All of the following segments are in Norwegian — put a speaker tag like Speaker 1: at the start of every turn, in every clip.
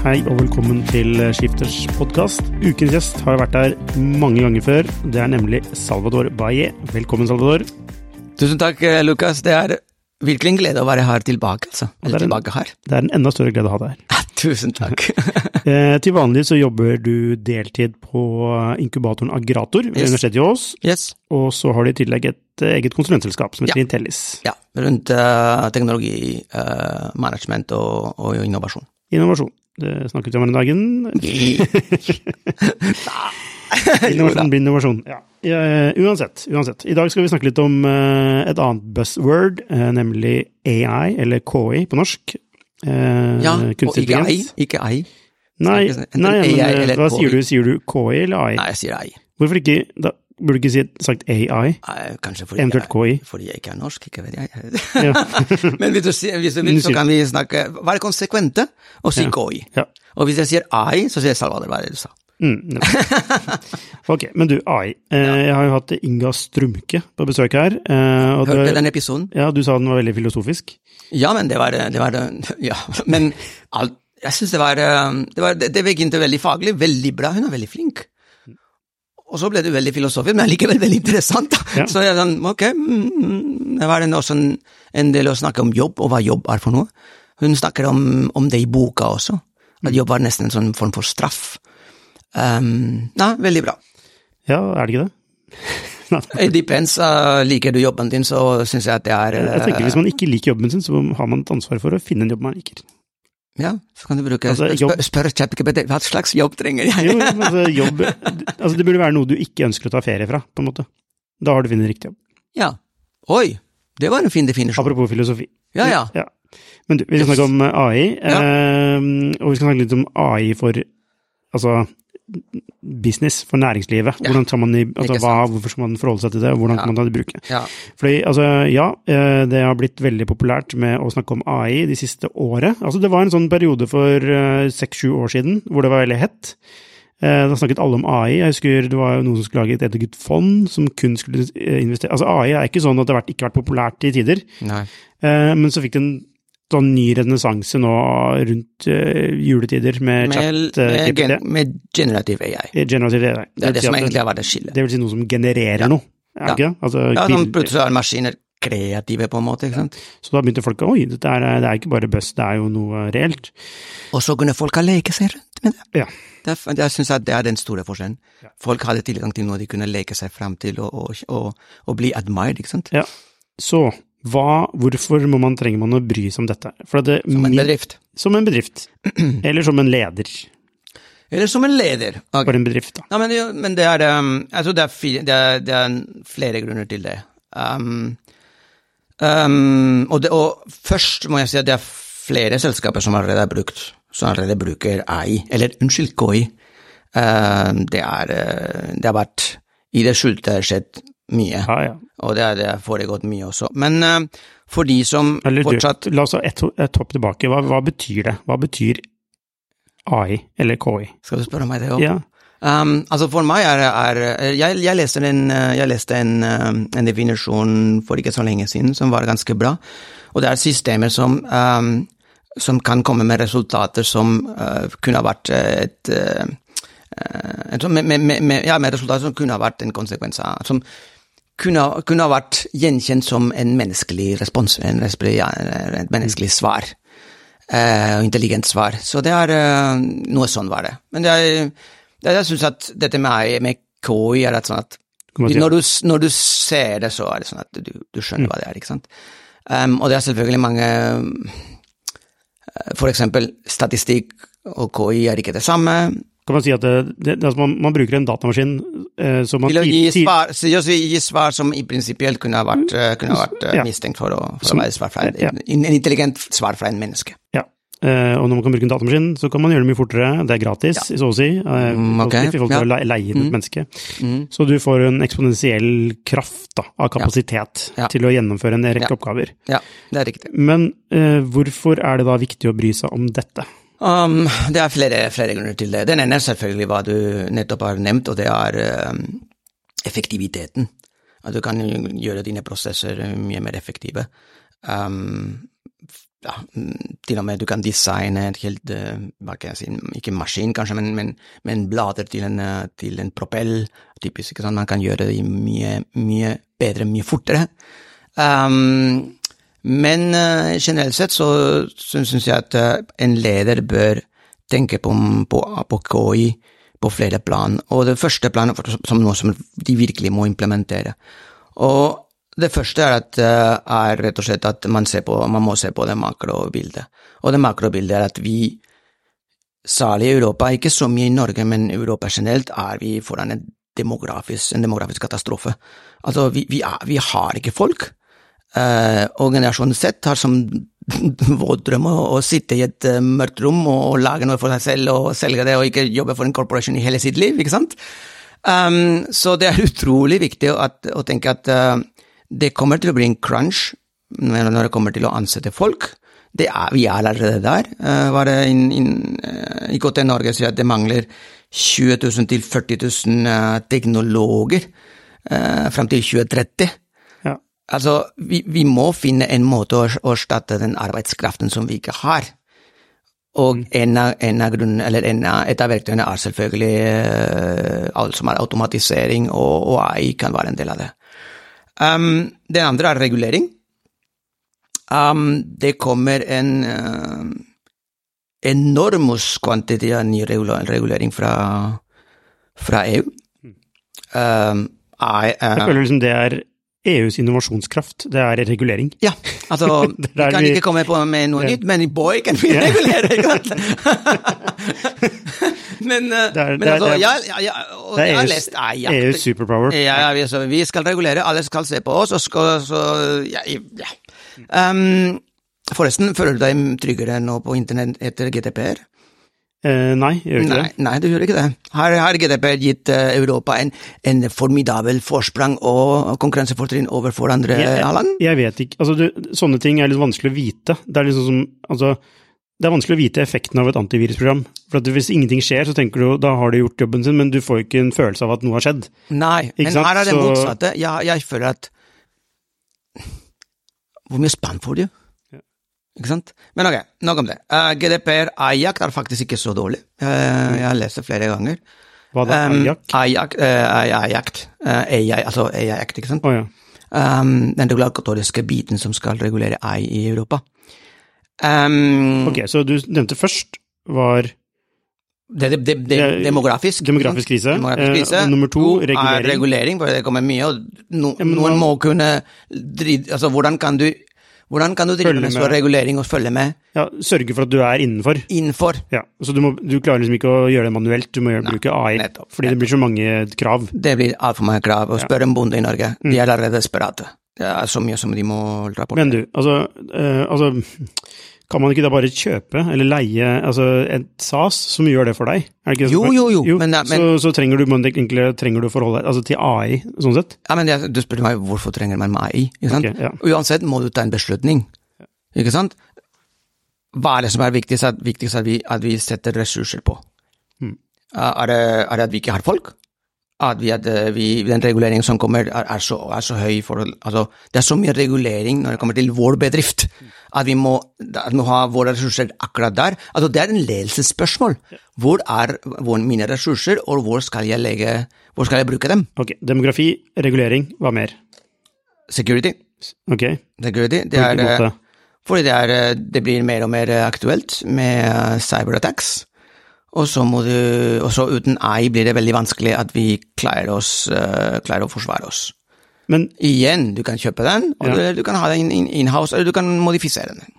Speaker 1: Hei og velkommen til Skifters podkast. Ukens gjest har vært her mange ganger før. Det er nemlig Salvador Baye. Velkommen, Salvador.
Speaker 2: Tusen takk, eh, Lukas. Det er virkelig en glede å være her tilbake. altså.
Speaker 1: det, er en,
Speaker 2: tilbake her.
Speaker 1: det er en enda større glede å ha deg her.
Speaker 2: Tusen takk.
Speaker 1: eh, til vanlig så jobber du deltid på inkubatoren Agrator ved
Speaker 2: Yes.
Speaker 1: Universitetet i Ås.
Speaker 2: Yes.
Speaker 1: Og så har du i tillegg et eh, eget konsulentselskap som heter
Speaker 2: Ja.
Speaker 1: Intellis.
Speaker 2: Ja, rundt uh, teknologi, uh, management og, og innovasjon.
Speaker 1: Innovasjon. Det snakket vi om den dagen. Innovasjon blir innovasjon. Ja. Eh, uansett, uansett. I dag skal vi snakke litt om eh, et annet buzzword, eh, nemlig AI, eller KI på norsk.
Speaker 2: Ja, og ikke ei. Ikke ei.
Speaker 1: Nei,
Speaker 2: Enten
Speaker 1: nei men
Speaker 2: AI
Speaker 1: hva sier du? Sier du KI eller AI?
Speaker 2: Nei, jeg sier AI.
Speaker 1: Hvorfor ikke Da burde ikke si, sagt AI?
Speaker 2: Kanskje fordi
Speaker 1: Eventuelt KI.
Speaker 2: fordi jeg ikke er norsk, ikke vet jeg.
Speaker 1: Ja.
Speaker 2: Men hvis du, hvis du vil, så kan vi snakke Være konsekvente og si
Speaker 1: Ja.
Speaker 2: KI.
Speaker 1: ja.
Speaker 2: Og hvis jeg sier ei, så sier jeg Salvador, hva er det du sa?
Speaker 1: Mm, ok, men du, AI. Eh, jeg har jo hatt Inga Strumke på besøk her. Eh,
Speaker 2: Hørte
Speaker 1: du
Speaker 2: den episoden?
Speaker 1: Ja, du sa den var veldig filosofisk.
Speaker 2: Ja, men det var det. Var, ja, men alt, jeg syns det var eh, Det, var, det, det begynte veldig faglig, veldig bra. Hun er veldig flink. Og så ble det veldig filosofisk, men likevel veldig interessant.
Speaker 1: Ja.
Speaker 2: Så jeg sånn, ok, mm, mm, det var også en, en del å snakke om jobb, og hva jobb er for noe. Hun snakker om, om det i boka også, at jobb var nesten en sånn form for straff. Um, ja, veldig bra.
Speaker 1: Ja, er det ikke det?
Speaker 2: It depends. uh, liker du jobben din, så syns jeg at det er
Speaker 1: Jeg tenker Hvis
Speaker 2: uh,
Speaker 1: man ikke liker jobben sin, så har man et ansvar for å finne en jobb man liker.
Speaker 2: Ja, så kan du bruke
Speaker 1: Altså,
Speaker 2: spør,
Speaker 1: jobb-
Speaker 2: spør ChatGPT hva slags jobb trenger jeg?
Speaker 1: Jo, altså, jobb altså, Det burde være noe du ikke ønsker å ta ferie fra, på en måte. Da har du funnet riktig jobb.
Speaker 2: Ja. Oi, det var en fin definisjon.
Speaker 1: Apropos filosofi.
Speaker 2: Ja, ja.
Speaker 1: Men du, vi skal snakke om AI,
Speaker 2: Ja.
Speaker 1: eh, og vi skal snakke litt om AI for altså business, for næringslivet.
Speaker 2: Ja.
Speaker 1: Hvordan skal man, i- altså, hva, hvorfor skal man forholde seg til det, og hvordan
Speaker 2: Ja.
Speaker 1: kan man ta det i bruk?
Speaker 2: Ja.
Speaker 1: Fordi, altså, ja, eh, det har blitt veldig populært med å snakke om AI de siste året. Altså, det var en sånn periode for seks-sju år siden hvor det var veldig hett. Eh, Da snakket alle om AI. Jeg husker det var noen som skulle lage et eget fond som kun skulle eh, investere Altså, AI er ikke sånn at det har ikke vært populært i tider,
Speaker 2: Nei.
Speaker 1: Eh, men så fikk det en sånn ny renessanse nå rundt uh, juletider med,
Speaker 2: Med,
Speaker 1: chat Uh,
Speaker 2: med, gen, med generativ AI.
Speaker 1: Generative AI.
Speaker 2: Det er det
Speaker 1: si
Speaker 2: som
Speaker 1: at
Speaker 2: egentlig har vært det skillet.
Speaker 1: Det vil si noe som genererer
Speaker 2: Ja.
Speaker 1: noe, er det ikke det? Altså,
Speaker 2: Ja, sånn plutselig er maskiner kreative, på en måte. ikke sant?
Speaker 1: Så da begynte folk å oi, dette er, det er ikke bare buzz, det er jo noe reelt.
Speaker 2: Og så kunne folk leke seg rundt med det.
Speaker 1: Ja.
Speaker 2: Det Jeg syns det er den store forskjellen.
Speaker 1: Ja.
Speaker 2: Folk hadde tilgang til noe de kunne leke seg fram til og, og, og, og bli admired, ikke sant.
Speaker 1: Ja. Så hva, hvorfor må man, trenger man å bry seg om dette? Det,
Speaker 2: Som en bedrift.
Speaker 1: Som en bedrift. Eller som en leder
Speaker 2: Eller som en leder. Okay.
Speaker 1: for en bedrift, da.
Speaker 2: Ja, men, det, men det er um, tror det er, det, er, det er flere grunner til det. Um, um, og, det. og først må jeg si at det er flere selskaper som allerede er brukt som allerede bruker AI, eller unnskyld, KI. Um, det, er, uh, det har vært I det skjulte skjedd mye,
Speaker 1: Ja, ja.
Speaker 2: og det har foregått mye også. Men uh, for de som
Speaker 1: Eller du,
Speaker 2: fortsatt
Speaker 1: la oss ha et, et hopp tilbake. Hva, hva betyr det? Hva betyr AI, eller KI?
Speaker 2: Skal du spørre meg det òg?
Speaker 1: Ja.
Speaker 2: Um, altså for meg er, er jeg, jeg leste, en, eh, jeg leste en, um, en definisjon for ikke så lenge siden som var ganske bra, og det er systemer som, um, som kan komme med resultater som uh, kunne ha vært et, uh, med, med, med, ja, med resultater som kunne ha vært en konsekvens av Som kunne, kunne ha vært gjenkjent som en menneskelig respons, en, ja, et menneskelig svar. Eh, og intelligent svar. Så det er eh, noe sånn var det. Men det er, det, jeg syns at dette med, med KI er sånn at når du, når du ser det, så er det sånn at du, du skjønner hva det er, ikke sant. Um, og det er selvfølgelig mange eh, For eksempel statistikk og KI er ikke det samme.
Speaker 1: Kan man si at det, det, altså man, man bruker en datamaskin eh, som man
Speaker 2: Til å gi svar, gi svar som i prinsipielt kunne ha vært, eh, kunne ha vært eh,
Speaker 1: Ja.
Speaker 2: mistenkt for å, for
Speaker 1: Som-
Speaker 2: å være svar fra en,
Speaker 1: ja.
Speaker 2: en intelligent svar fra en menneske.
Speaker 1: Ja. Eh, og når man kan bruke en datamaskin, så kan man gjøre det mye fortere. Det er gratis, så å si. Eh,
Speaker 2: Mm, ok.
Speaker 1: positivt i forhold til
Speaker 2: Ja.
Speaker 1: å leie, inn et
Speaker 2: Mm.
Speaker 1: menneske.
Speaker 2: Mm.
Speaker 1: Så du får en eksponentiell kraft da, av kapasitet
Speaker 2: Ja.
Speaker 1: til å gjennomføre en rekke
Speaker 2: Ja.
Speaker 1: oppgaver.
Speaker 2: Ja, det er riktig.
Speaker 1: Men eh, hvorfor er det da viktig å bry seg om dette?
Speaker 2: Um, det er flere, flere grunner til det. Den ene er selvfølgelig hva du nettopp har nevnt, og det er um, effektiviteten. At du kan gjøre dine prosesser mye mer effektive. Um, ja, til og med du kan designe et helt, eh, hva kan jeg si, ikke maskin kanskje, men, men, men blader til en, eh, til en propell, typisk, ikke sant, man kan gjøre det mye, mye bedre, mye fortere. Um, men eh, generelt sett så syns jeg at eh, en leder bør tenke på, på, på KI på flere plan, og det første planet som noe som de virkelig må implementere. Og det første er, at, eh, er rett og slett at man, på, man må se på det makrobildet. Og det makrobildet er at vi, særlig i Europa, ikke så mye i Norge, men i Europa generelt, er vi foran en demografisk, en demografisk katastrofe. Altså, vi, vi, er, vi har ikke folk. Eh, organisasjonen sett har som vår drøm å, sitte i et eh, mørkt rom og, og lage noe for seg selv og selge det, og ikke jobbe for en corporation i hele sitt liv, ikke sant? Um, så det er utrolig viktig at, å tenke at uh, det kommer til å bli en crunch når det kommer til å ansette folk. Er, vi er allerede der. Uh, var det in, in, uh, IKT Norge sier at det mangler 20 000 til 40 000 eh, teknologer fram til 2030. Altså, vi, vi må finne en måte å å erstatte den arbeidskraften som vi ikke har. Og en av, en av grunnen, eller en av, et av verktøyene er selvfølgelig uh, alt som er automatisering, og, og AI kan være en del av det. Um, det andre er regulering. Um, det kommer en uh, enorm kvantitet av ny regulering fra, fra EU. Um, I, uh,
Speaker 1: Jeg føler liksom det er EUs innovasjonskraft, det er regulering.
Speaker 2: Ja, altså vi kan
Speaker 1: vi-
Speaker 2: ikke komme på med noe
Speaker 1: Ja.
Speaker 2: nytt, men boy kan vi
Speaker 1: Ja.
Speaker 2: regulere, ikke sant? men eh,
Speaker 1: Det er-
Speaker 2: men
Speaker 1: det er-
Speaker 2: altså,
Speaker 1: det er-
Speaker 2: ja, ja, og
Speaker 1: Det er EUs,
Speaker 2: lest ja, ja,
Speaker 1: EUs superpower.
Speaker 2: ja, ja, vi, så vi skal regulere, alle skal se på oss, og skal så ja, ja. Um, forresten, føler du deg tryggere nå på internett etter GDPR?
Speaker 1: Eh, nei, gjør ikke
Speaker 2: Nei,
Speaker 1: det.
Speaker 2: nei, du gjør ikke det. Her har GDPR gitt eh, Europa en, en formidabel forsprang og konkurransefortrinn overfor andre
Speaker 1: Jeg,
Speaker 2: land.
Speaker 1: jeg vet ikke, altså du, sånne ting er litt vanskelig å vite. Det er liksom som, altså, det er vanskelig å vite effekten av et antivirusprogram. For hvis ingenting skjer, så tenker du da har de gjort jobben sin, men du får ikke en følelse av at noe har skjedd.
Speaker 2: Nei,
Speaker 1: Ikke
Speaker 2: men
Speaker 1: sant?
Speaker 2: her er det motsatte. Jeg, jeg føler at Hvor mye spann får du? Ikke sant? Men ok, nok om det. Uh, GDPR Ajak er faktisk ikke så dårlig. Uh, jeg har lest det flere ganger.
Speaker 1: Hva da?
Speaker 2: Um,
Speaker 1: Ajak?
Speaker 2: AIAC, uh, AI, altså AI Act, ikke sant?
Speaker 1: Oh, ja.
Speaker 2: Um, den regulatoriske biten som skal regulere AI i Europa. Um,
Speaker 1: Ok, så du nevnte først var
Speaker 2: det, det, det, demografisk.
Speaker 1: demografisk krise.
Speaker 2: Demografisk krise.
Speaker 1: Eh, nummer to,
Speaker 2: er
Speaker 1: regulering.
Speaker 2: regulering, for det kommer mye, og no,
Speaker 1: Ja,
Speaker 2: noen må kunne Altså, hvordan kan du hvordan kan du drive
Speaker 1: Følge
Speaker 2: med så regulering og følge med
Speaker 1: ja, sørge for at du er innenfor.
Speaker 2: innenfor?
Speaker 1: Ja, så du, må, du klarer liksom ikke å gjøre det manuelt, du må gjøre, bruke AI.
Speaker 2: nettopp,
Speaker 1: fordi det blir så mange krav.
Speaker 2: Det blir altfor mange krav. Og spør en bonde i Norge,
Speaker 1: Mm.
Speaker 2: de er allerede desperate. Det er så mye som de må rapportere.
Speaker 1: Men du, altså, eh, altså Kan man ikke da bare kjøpe eller leie altså et SAS som gjør det for deg? Det ikke
Speaker 2: Jo, jo, jo, men men,
Speaker 1: så, så trenger du egentlig trenger du forholde deg altså, til AI, sånn sett?
Speaker 2: Ja, men jeg, Du spurte meg hvorfor trenger man AI. ikke sant?
Speaker 1: Okay, ja.
Speaker 2: Uansett må du ta en beslutning. Ikke sant? Hva er det som er viktigst at, viktigst at, vi, at vi setter ressurser på?
Speaker 1: Mm.
Speaker 2: Er, det, er det at vi ikke har folk? At, vi, at eh, vi, den reguleringen som kommer, er, er, så, er så høy for altså, Det er så mye regulering når det kommer til vår bedrift, at vi må, at vi må ha våre ressurser akkurat der. Altså, det er en ledelsesspørsmål. Hvor er hvor mine ressurser, og hvor skal legge Hvor skal jeg bruke dem?
Speaker 1: Ok, demografi, regulering, hva mer?
Speaker 2: security.
Speaker 1: Ok,
Speaker 2: security. Det er, fordi det, er, eh, det blir mer og mer aktuelt med eh, cyberattacks. Og så, må du, og så uten ei blir det veldig vanskelig at vi klarer, oss, uh, klarer å forsvare oss.
Speaker 1: Men
Speaker 2: Igjen, du kan kjøpe den, og
Speaker 1: Ja.
Speaker 2: du, du kan ha den in- in-house, eller du kan modifisere den.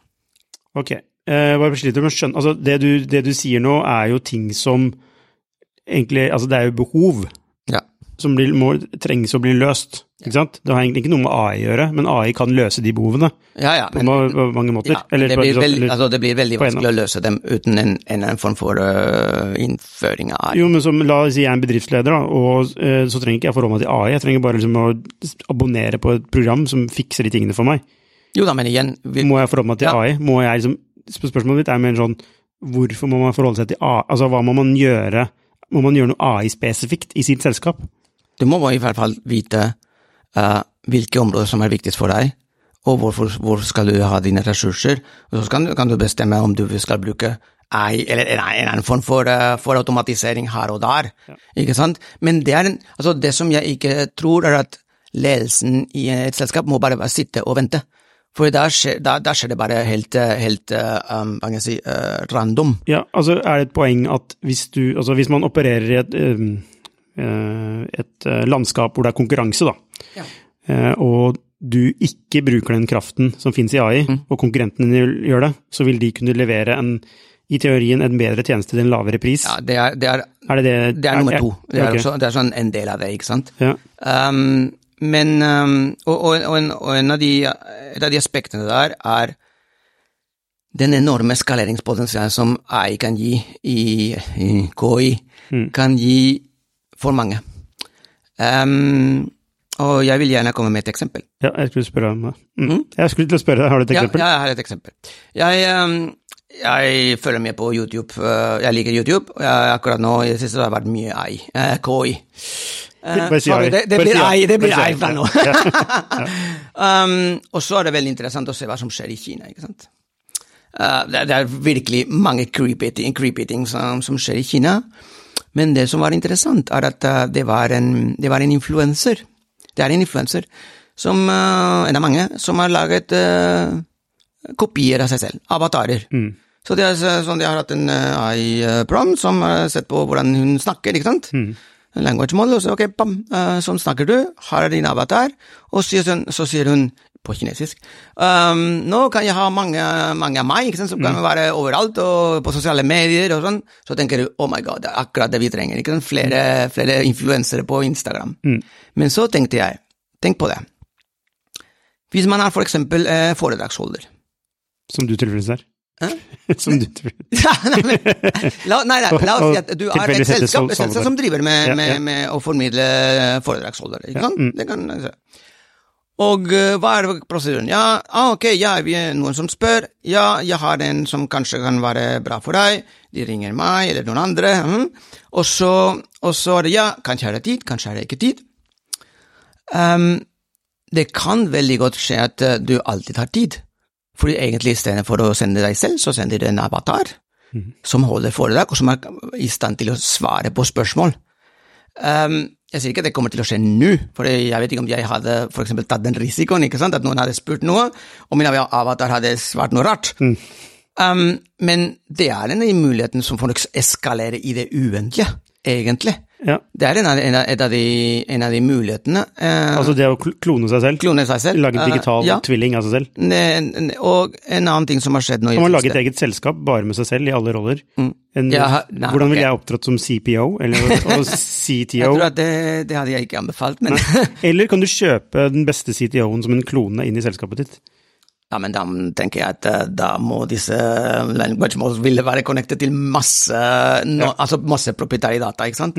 Speaker 1: ok, eh, bare sliter med å skjønne Altså, det du, det du sier nå, er jo ting som egentlig Altså, det er jo behov. Som blir, må, trengs å bli løst, ikke sant? Det har egentlig ikke noe med AI å gjøre, men AI kan løse de behovene
Speaker 2: Ja, ja, men,
Speaker 1: på, på mange måter.
Speaker 2: ja,
Speaker 1: Eller
Speaker 2: det, blir veldig,
Speaker 1: eller-
Speaker 2: altså, det blir veldig vanskelig å løse dem uten en, en, en form for uh, innføring av AI.
Speaker 1: Jo, men som, la oss si jeg er en bedriftsleder, da, og uh, så trenger ikke jeg forholde meg til AI. Jeg trenger bare liksom å abonnere på et program som fikser de tingene for meg.
Speaker 2: Jo da, men igjen vi,
Speaker 1: Må jeg forholde meg til. AI? Må jeg liksom, spørsmålet mitt er mer sånn Hvorfor må man forholde seg til AI? Altså, hva må man gjøre? Må man gjøre noe AI-spesifikt i sitt selskap?
Speaker 2: Du må i hvert fall vite uh, hvilke områder som er viktigst for deg, og hvorfor, hvor skal du ha dine ressurser. Og så kan, du- kan du bestemme om du skal bruke AI, eller en, en annen form for, uh, for automatisering her og der. Ikke sant? Men det en, altså det som jeg ikke tror, er at ledelsen i et selskap må bare, bare sitte og vente. For der skjer, der, der skjer det bare helt, øh, helt um, kan jeg si, uh, random.
Speaker 1: Ja, altså er det et poeng at hvis du Altså hvis man opererer i et, øh, et øh, landskap hvor det er konkurranse, da,
Speaker 2: Ja.
Speaker 1: eh, og du ikke bruker den kraften som finnes i AI,
Speaker 2: Mm.
Speaker 1: og konkurrentene gjør det, så vil de kunne levere en i teorien en bedre tjeneste til en lavere pris.
Speaker 2: Ja, det er, det er,
Speaker 1: Er det det
Speaker 2: det er nummer to. Det er,
Speaker 1: okay.
Speaker 2: også, det er sånn en del av det, ikke sant?
Speaker 1: Ja.
Speaker 2: Um, men um, og, og, og, en, og en av de, et av de aspektene der er den enorme skaleringspotensialet som AI kan gi i, i KI, kan gi for mange. Um, og jeg vil gjerne komme med et eksempel.
Speaker 1: ja, jeg skulle spørre om det. Mm. Jeg skulle til å spørre har du et eksempel?
Speaker 2: ja, jeg har et eksempel. Jeg, um, jeg følger med på YouTube. uh, Jeg liker YouTube, og jeg, akkurat nå i det siste har det vært mye AI. eh, KI.
Speaker 1: Uh,
Speaker 2: sorry, det, det blir
Speaker 1: ei,
Speaker 2: AI, det blir
Speaker 1: ei
Speaker 2: AI fra nå. um, og så er det veldig interessant å se hva som skjer i Kina, ikke sant. Uh, det, det er virkelig mange creepy ting som, som skjer i Kina. Men det som var interessant, er at uh, det var en, det var en influenser. Det er en influenser som, uh, en av mange, som har laget uh, kopier av seg selv, avatarer. Så de har, sånn, de har hatt en AI-prom som har sett på hvordan hun snakker, ikke sant? En language model, og så ok, bam, sånn snakker du, er din avatar, og så, så sier hun på kinesisk um, Nå kan jeg ha mange, mange av meg, ikke sant, som kan være overalt, og på sosiale medier og sånn. Så tenker du oh my god, det er akkurat det vi trenger, ikke sant, flere, flere influensere på Instagram. Men så tenkte jeg, tenk på det. Hvis man er for eksempel eh, foredragsholder,
Speaker 1: Som du tilfeldigvis er.
Speaker 2: Hæ?
Speaker 1: som du
Speaker 2: Ja, nei, men, la, nei, nei, la oss si at du er et selskap, et selskap som driver med, med,
Speaker 1: med,
Speaker 2: med å formidle foredragsholdere. Ikke sant?
Speaker 1: mm.
Speaker 2: Det kan, og eh, hva er prosedyren? Ja, ah, ok, ja, vi er noen som spør. Ja, jeg har en som kanskje kan være bra for deg. De ringer meg, eller noen andre. Mm. Og, så, og så er det ja, kanskje er det tid, kanskje er det ikke tid. Um, det kan veldig godt skje at eh, du alltid har tid. Fordi egentlig istedenfor å sende deg selv, så sender du en avatar som holder foredrag, og som er i stand til å svare på spørsmål. Ehm, jeg sier ikke at det kommer til å skje nå, for jeg vet ikke om jeg hadde for eksempel tatt den risikoen, ikke sant, at noen hadde spurt noe, og min avatar hadde svart noe rart. Ehm, men det er den muligheten som får eskalere i det uendelige, egentlig.
Speaker 1: Ja.
Speaker 2: Det er en av, en av, de, en av de mulighetene. eh,
Speaker 1: Altså det å klone seg selv?
Speaker 2: klone seg selv.
Speaker 1: Lage en
Speaker 2: Eh,
Speaker 1: digital
Speaker 2: ja.
Speaker 1: tvilling av seg selv?
Speaker 2: Ne- Og en annen ting som har skjedd nå
Speaker 1: Kan man
Speaker 2: har
Speaker 1: lage et eget selskap bare med seg selv i alle roller? En,
Speaker 2: Ja, nei,
Speaker 1: hvordan ville
Speaker 2: okay.
Speaker 1: jeg opptrådt som CPO eller og
Speaker 2: Jeg tror at det, det hadde jeg ikke anbefalt, men
Speaker 1: Eller kan du kjøpe den beste CTO-en som en klone inn i selskapet ditt?
Speaker 2: Ja, men da tenker jeg at eh, da må disse language models ville være connected til masse, no, altså masse proprietære data, ikke sant?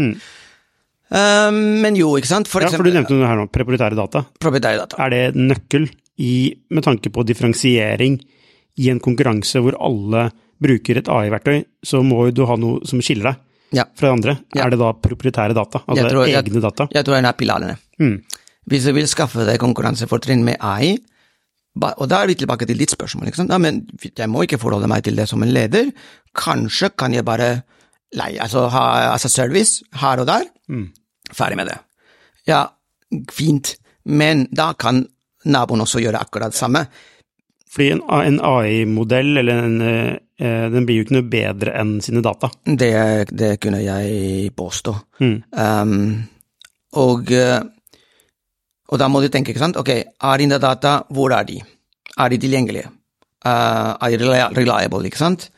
Speaker 2: Eh, men jo, ikke sant? For
Speaker 1: Mm. Ja, for du nevnte noe her nå, proprietære data.
Speaker 2: proprietære data.
Speaker 1: Er det nøkkel i, med tanke på differensiering i en konkurranse hvor alle bruker et AI-verktøy, så må jo du ha noe som skiller deg
Speaker 2: Ja.
Speaker 1: fra de andre.
Speaker 2: Ja.
Speaker 1: Er det da proprietære data, altså
Speaker 2: tror-
Speaker 1: egne data?
Speaker 2: Jeg tror det er pilarene.
Speaker 1: Mm.
Speaker 2: Hvis du vil skaffe deg konkurransefortrinn med AI, og da er vi tilbake til ditt spørsmål, ikke sant? Ja, men jeg må ikke forholde meg til det som en leder. Kanskje kan jeg bare leie, altså ha altså service her og der.
Speaker 1: Mm.
Speaker 2: Ferdig med det. Ja, fint, men da kan naboen også gjøre akkurat det samme.
Speaker 1: Fordi en, en AI-modell, eller en, eh, den blir jo ikke noe bedre enn sine data.
Speaker 2: Det, det kunne jeg påstå.
Speaker 1: Mm.
Speaker 2: Um, og, eh, og da må du tenke, ikke sant, ok, er dine data, hvor er de? Er de tilgjengelige? Uh, er de reliable, ikke sant?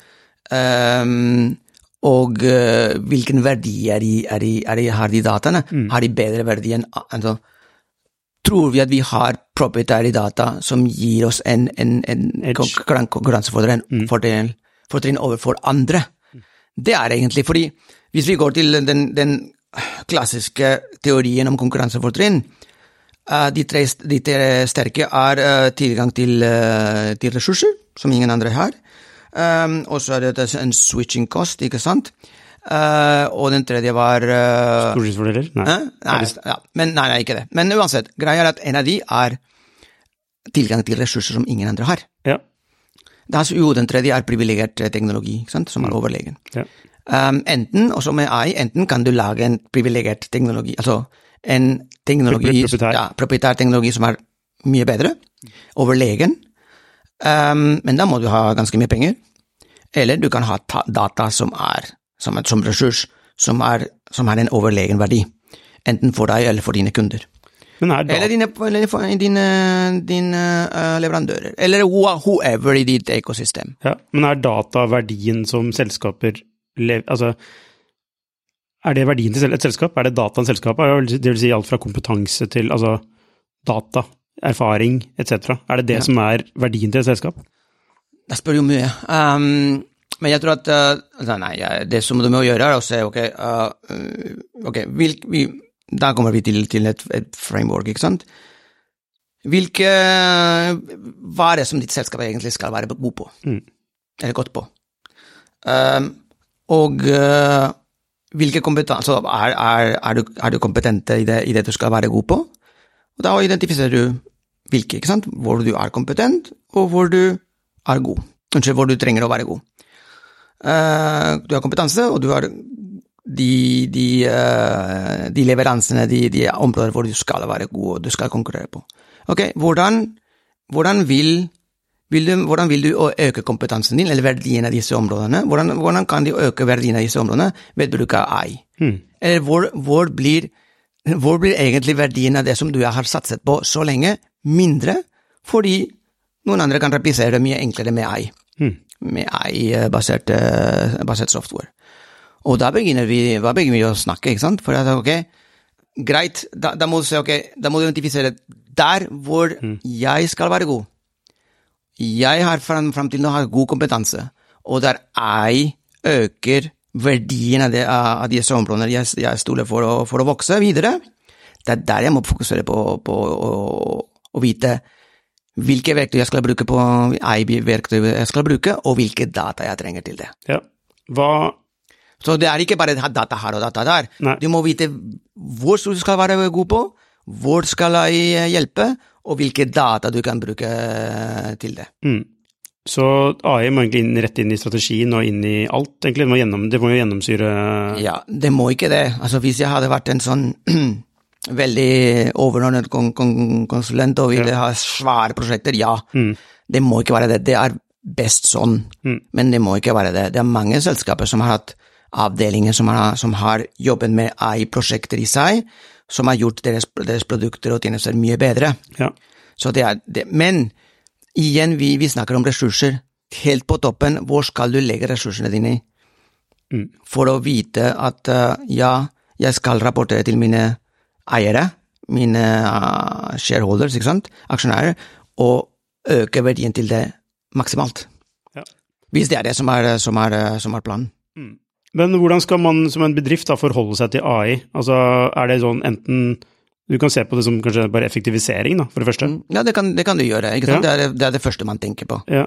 Speaker 2: Um, og uh, hvilken verdi er de, er de, er de, har de dataene?
Speaker 1: Mm.
Speaker 2: Har de bedre verdi enn altså, Tror vi at vi har proprietary data som gir oss en, en, en konkurransefordel
Speaker 1: Mm.
Speaker 2: fortrinn overfor andre? Det er egentlig fordi hvis vi går til den, den klassiske teorien om konkurransefortrinn, de, tre, de tre sterke er eh, tilgang til, eh, til ressurser, som ingen andre har. Um, og så er det en switching cost, ikke sant? Uh, og den tredje var uh,
Speaker 1: Stordriftsfordeler? Nei.
Speaker 2: Nei, ja, men, nei, nei, ikke det. Men uansett, greia er at en av de er tilgang til ressurser som ingen andre har.
Speaker 1: Ja.
Speaker 2: Det er, jo, den tredje er privilegert eh, teknologi, ikke sant? som er overlegen.
Speaker 1: ja.
Speaker 2: Um, enten, også med AI, enten kan du lage en privilegert teknologi, altså en teknologi,
Speaker 1: proprietær.
Speaker 2: ja, proprietær teknologi som er mye bedre, overlegen, um, men da må du ha ganske mye penger. Eller du kan ha ta data som er som, et, som ressurs, som, er, som har en overlegen verdi. Enten for deg eller for dine kunder.
Speaker 1: Men er
Speaker 2: Eller dine, eller dine, dine uh, leverandører. Eller whoever i ditt ekosystem.
Speaker 1: ja, men er data verdien som selskaper lev, Altså, er det verdien til et selskap? Er det dataen selskapet? Det vil si alt fra kompetanse til altså data, erfaring etc. Er det det
Speaker 2: Ja.
Speaker 1: som er verdien til et selskap?
Speaker 2: Det spør jo mye. Um, men jeg tror at uh, altså, Nei, det som du må gjøre, er å se ok, uh, okay hvilk, vi, Da kommer vi til, til et, et framework, ikke sant? Hvilke Hva er det som ditt selskap egentlig skal være god på?
Speaker 1: Mm.
Speaker 2: Eller godt på? Um, og uh, hvilke kompetanse altså, er, er, er, du, er du kompetente i det, i det du skal være god på? Og da identifiserer du hvilke, ikke sant? Hvor du er kompetent, og hvor du er god. Unnskyld, hvor du trenger å være god. Uh, du har kompetanse, og du har de, de, uh, de leveransene, de, de områder hvor du skal være god, og du skal konkurrere på. Ok, hvordan, hvordan vil vil du, hvordan vil du øke kompetansen din, eller verdien av disse områdene? Hvordan, hvordan kan de øke verdien av disse områdene ved bruk av AI?
Speaker 1: Hmm.
Speaker 2: Eller hvor, hvor, blir, hvor blir egentlig verdien av det som du har satset på så lenge, mindre, fordi noen andre kan replisere det mye enklere med AI,
Speaker 1: Hmm.
Speaker 2: med AI-basert eh, basert software. Og da begynner vi, da begynner vi å snakke, ikke sant? For at, ok, greit, da, da må du se, ok, da må du identifisere der hvor jeg skal være god. Jeg har frem, fram til nå har god kompetanse, og der jeg øker verdien av, det, av disse områdene jeg, jeg stoler for for å vokse videre, det er der jeg må fokusere på, på å, å vite hvilke verktøy jeg skal bruke på AI-verktøy jeg skal bruke, og hvilke data jeg trenger til det.
Speaker 1: Ja. Hva
Speaker 2: Så det er ikke bare data her og data der.
Speaker 1: Nei.
Speaker 2: Du må vite hvor du skal være god på, hvor skal jeg hjelpe, og hvilke data du kan bruke til det.
Speaker 1: mm. Så AI må egentlig inn, rett inn i strategien og inn i alt, egentlig. Det må, gjennom, det må jo gjennomsyre
Speaker 2: Ja, det må ikke det. Altså, hvis jeg hadde vært en sånn veldig overordnet kon kon konsulent og ville ha svære prosjekter, ja.
Speaker 1: Mm.
Speaker 2: Det må ikke være det. Det er best sånn,
Speaker 1: Mm.
Speaker 2: men det må ikke være det. Det er mange selskaper som har hatt avdelinger som har, som har jobbet med AI-prosjekter i seg, som har gjort deres, deres produkter og tjenester mye bedre.
Speaker 1: Ja.
Speaker 2: Så det det. Men igjen, vi, vi snakker om ressurser. Helt på toppen, hvor skal du legge ressursene dine i?
Speaker 1: Mm.
Speaker 2: For å vite at uh, ja, jeg skal rapportere til mine eiere, mine uh, shareholders, ikke sant, aksjonærer, og øke verdien til det maksimalt.
Speaker 1: Ja.
Speaker 2: Hvis det er det som er, som er, som er planen.
Speaker 1: Men hvordan skal man som en bedrift da forholde seg til AI? Altså, er det sånn enten Du kan se på det som kanskje bare effektivisering, da, for det første.
Speaker 2: Ja, det kan, det kan du gjøre.
Speaker 1: Ja.
Speaker 2: Det, er, det er det første man tenker på.
Speaker 1: Ja.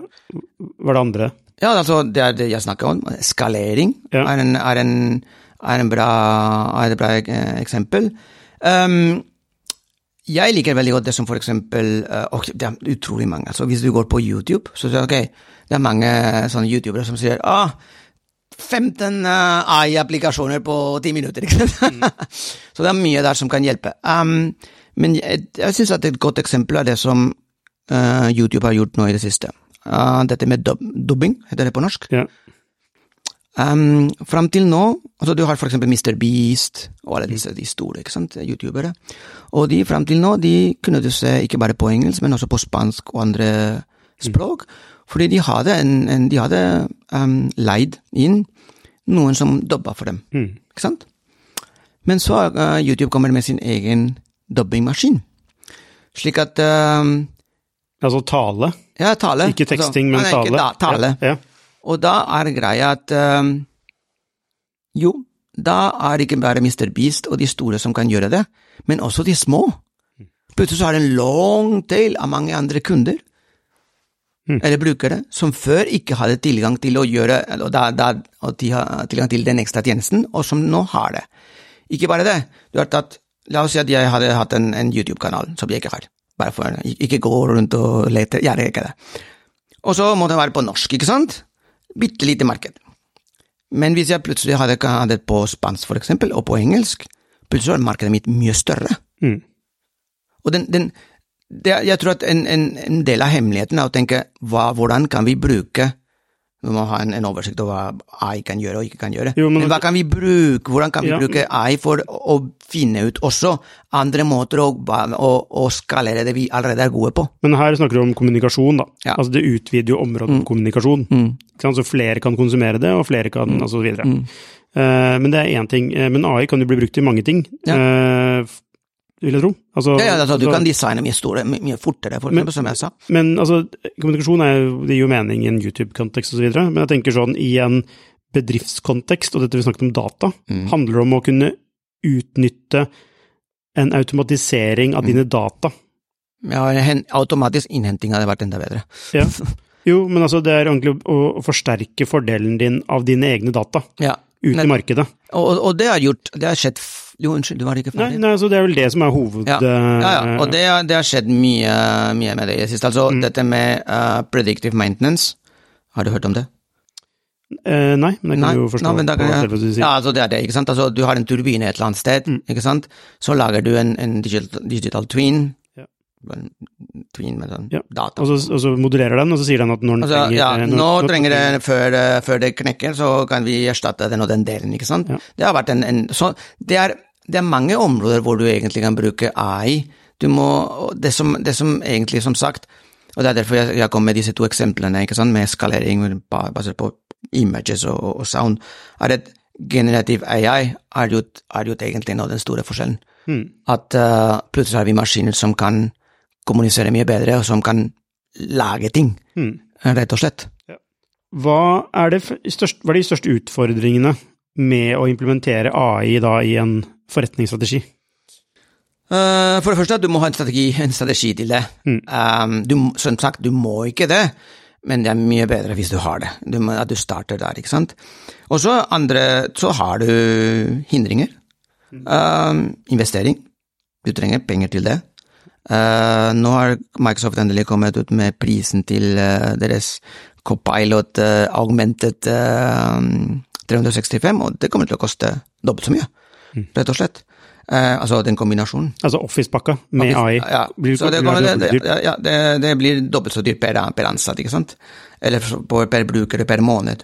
Speaker 1: Hva er det andre?
Speaker 2: Ja, altså, det er det jeg snakker om. Skalering
Speaker 1: Ja.
Speaker 2: er, en, er, en, er, en bra, er et bra eh, eksempel. Um, jeg liker veldig godt det som for eksempel eh, og Det er utrolig mange. altså Hvis du går på YouTube, så sier du, ok, det er mange sånne youtubere som sier ah, 15 uh, AI-applikasjoner på 10 minutter. ikke sant? så det er mye der som kan hjelpe. Um, Men jeg, jeg syns at et godt eksempel er det som uh, YouTube har gjort nå i det siste. Uh, dette med dub dubbing, heter det på norsk.
Speaker 1: Ja.
Speaker 2: Um, fram til nå, altså du har for eksempel Mr. Beast og alle disse de store ikke sant, youtubere, og de fram til nå de kunne du se ikke bare på engelsk, men også på spansk og andre språk, fordi de hadde, en, en, de hadde um, leid inn noen som dobba for dem,
Speaker 1: Mm.
Speaker 2: ikke sant? Men så uh, YouTube kommer med sin egen dobbingmaskin. slik at um,
Speaker 1: Altså tale,
Speaker 2: Ja, tale.
Speaker 1: ikke teksting,
Speaker 2: Altså,
Speaker 1: men
Speaker 2: nei,
Speaker 1: tale.
Speaker 2: Da, tale.
Speaker 1: Ja, ja.
Speaker 2: Og da er greia at um, Jo, da er det ikke bare Mr. Beast og de store som kan gjøre det, men også de små. Plutselig så er det en long tail av mange andre kunder,
Speaker 1: Mm.
Speaker 2: eller brukere, som før ikke hadde tilgang til å gjøre, og da, da, og de har tilgang til den ekstra tjenesten, og som nå har det. Ikke bare det, du har tatt, la oss si at jeg hadde hatt en, en YouTube-kanal, som jeg ikke har, bare for ikke gå rundt og lete, er ikke det. Og så må det være på norsk, ikke sant? Bitte lite marked. Men hvis jeg plutselig hadde det på spansk, for eksempel, og på engelsk, plutselig var markedet mitt mye større.
Speaker 1: Mm.
Speaker 2: Og den, den, det, jeg tror at en, en, en del av hemmeligheten er å tenke hva, hvordan kan vi bruke Vi må ha en, en oversikt over hva AI kan gjøre og ikke kan gjøre.
Speaker 1: Jo, men-
Speaker 2: men, hva kan vi bruke, hvordan kan vi
Speaker 1: Ja.
Speaker 2: bruke AI for å, finne ut også andre måter å, å, å skalere det vi allerede er gode på?
Speaker 1: Men her snakker du om kommunikasjon, da.
Speaker 2: Ja.
Speaker 1: Altså det utvider jo området for kommunikasjon. Mm. Så flere kan konsumere det, og flere kan
Speaker 2: Mm.
Speaker 1: og så videre. Uh, men det er én ting. Eh, Men AI kan jo bli brukt til mange ting, Ja. f- vil jeg tro. Altså,
Speaker 2: Ja, ja, altså, du
Speaker 1: altså-
Speaker 2: kan designe mye, store, my- mye fortere, for
Speaker 1: Men-
Speaker 2: som jeg sa.
Speaker 1: Men altså, kommunikasjon er gir jo mening i en YouTube-kontekst osv., men jeg tenker sånn i en bedriftskontekst, og dette vi snakket om data,
Speaker 2: Mm.
Speaker 1: handler om å kunne utnytte en automatisering av dine data.
Speaker 2: Ja, en automatisk innhenting hadde vært enda bedre.
Speaker 1: Ja. Jo, men altså, det er egentlig å, å forsterke fordelen din av dine egne data
Speaker 2: Ja.
Speaker 1: Ut i markedet.
Speaker 2: Og, og det har gjort Det har skjedd Jo, unnskyld, du var ikke ferdig?
Speaker 1: nei, altså, det er vel det som er hoved...
Speaker 2: Ja, ja, ja. og
Speaker 1: eh,
Speaker 2: det, har- det har skjedd mye, mye med det i det siste. Altså, dette med uh, predictive maintenance, har du hørt om det?
Speaker 1: eh, nei, men det kan du jo forstå
Speaker 2: nei, kan
Speaker 1: sier.
Speaker 2: Ja, altså det er det, ikke sant. Altså, du har en turbine et eller annet sted,
Speaker 1: Mm.
Speaker 2: ikke sant. Så lager du en, en digital, digital twin.
Speaker 1: Ja.
Speaker 2: En twin med den
Speaker 1: Ja,
Speaker 2: data.
Speaker 1: Og så, og så modererer den, og så sier den at når den
Speaker 2: Altså,
Speaker 1: trenger
Speaker 2: ja,
Speaker 1: eh, når-
Speaker 2: nå trenger det, før, eh, før det knekker, så kan vi erstatte den og den delen, ikke sant.
Speaker 1: Ja.
Speaker 2: Det har vært en, en så det er, det er mange områder hvor du egentlig kan bruke AI. Du må, det som, det som egentlig, som sagt, og det er derfor jeg, jeg kom med disse to eksemplene, ikke sant, med skalering basert på images og, og- sound, er at generativ AI er jo, er jo egentlig nå den store forskjellen.
Speaker 1: Mm.
Speaker 2: At uh, plutselig har vi maskiner som kan kommunisere mye bedre, og som kan lage ting,
Speaker 1: Mm.
Speaker 2: rett og slett.
Speaker 1: Hva er, det, hva er de største utfordringene med å implementere AI da i en forretningsstrategi?
Speaker 2: Eh, for det første, du må ha en strategi, en strategi til det.
Speaker 1: Mm.
Speaker 2: Um, du, som sagt, du må ikke det, men det er mye bedre hvis du har det. Du må, at du starter der, ikke sant. Og så andre, så har du hindringer. Um, investering. Du trenger penger til det. Eh, nå har Microsoft endelig kommet ut med prisen til uh, deres Copilot uh, augmented eh, 365, og det kommer til å koste dobbelt så mye, rett og slett. Altså den kombinasjonen.
Speaker 1: Altså Office-pakka med AI.
Speaker 2: Ja,
Speaker 1: Blir,
Speaker 2: så det, kommer, det, det, ja, det, det blir dobbelt så dyrt per, per ansatt, ikke sant? Eller på, per bruker per måned.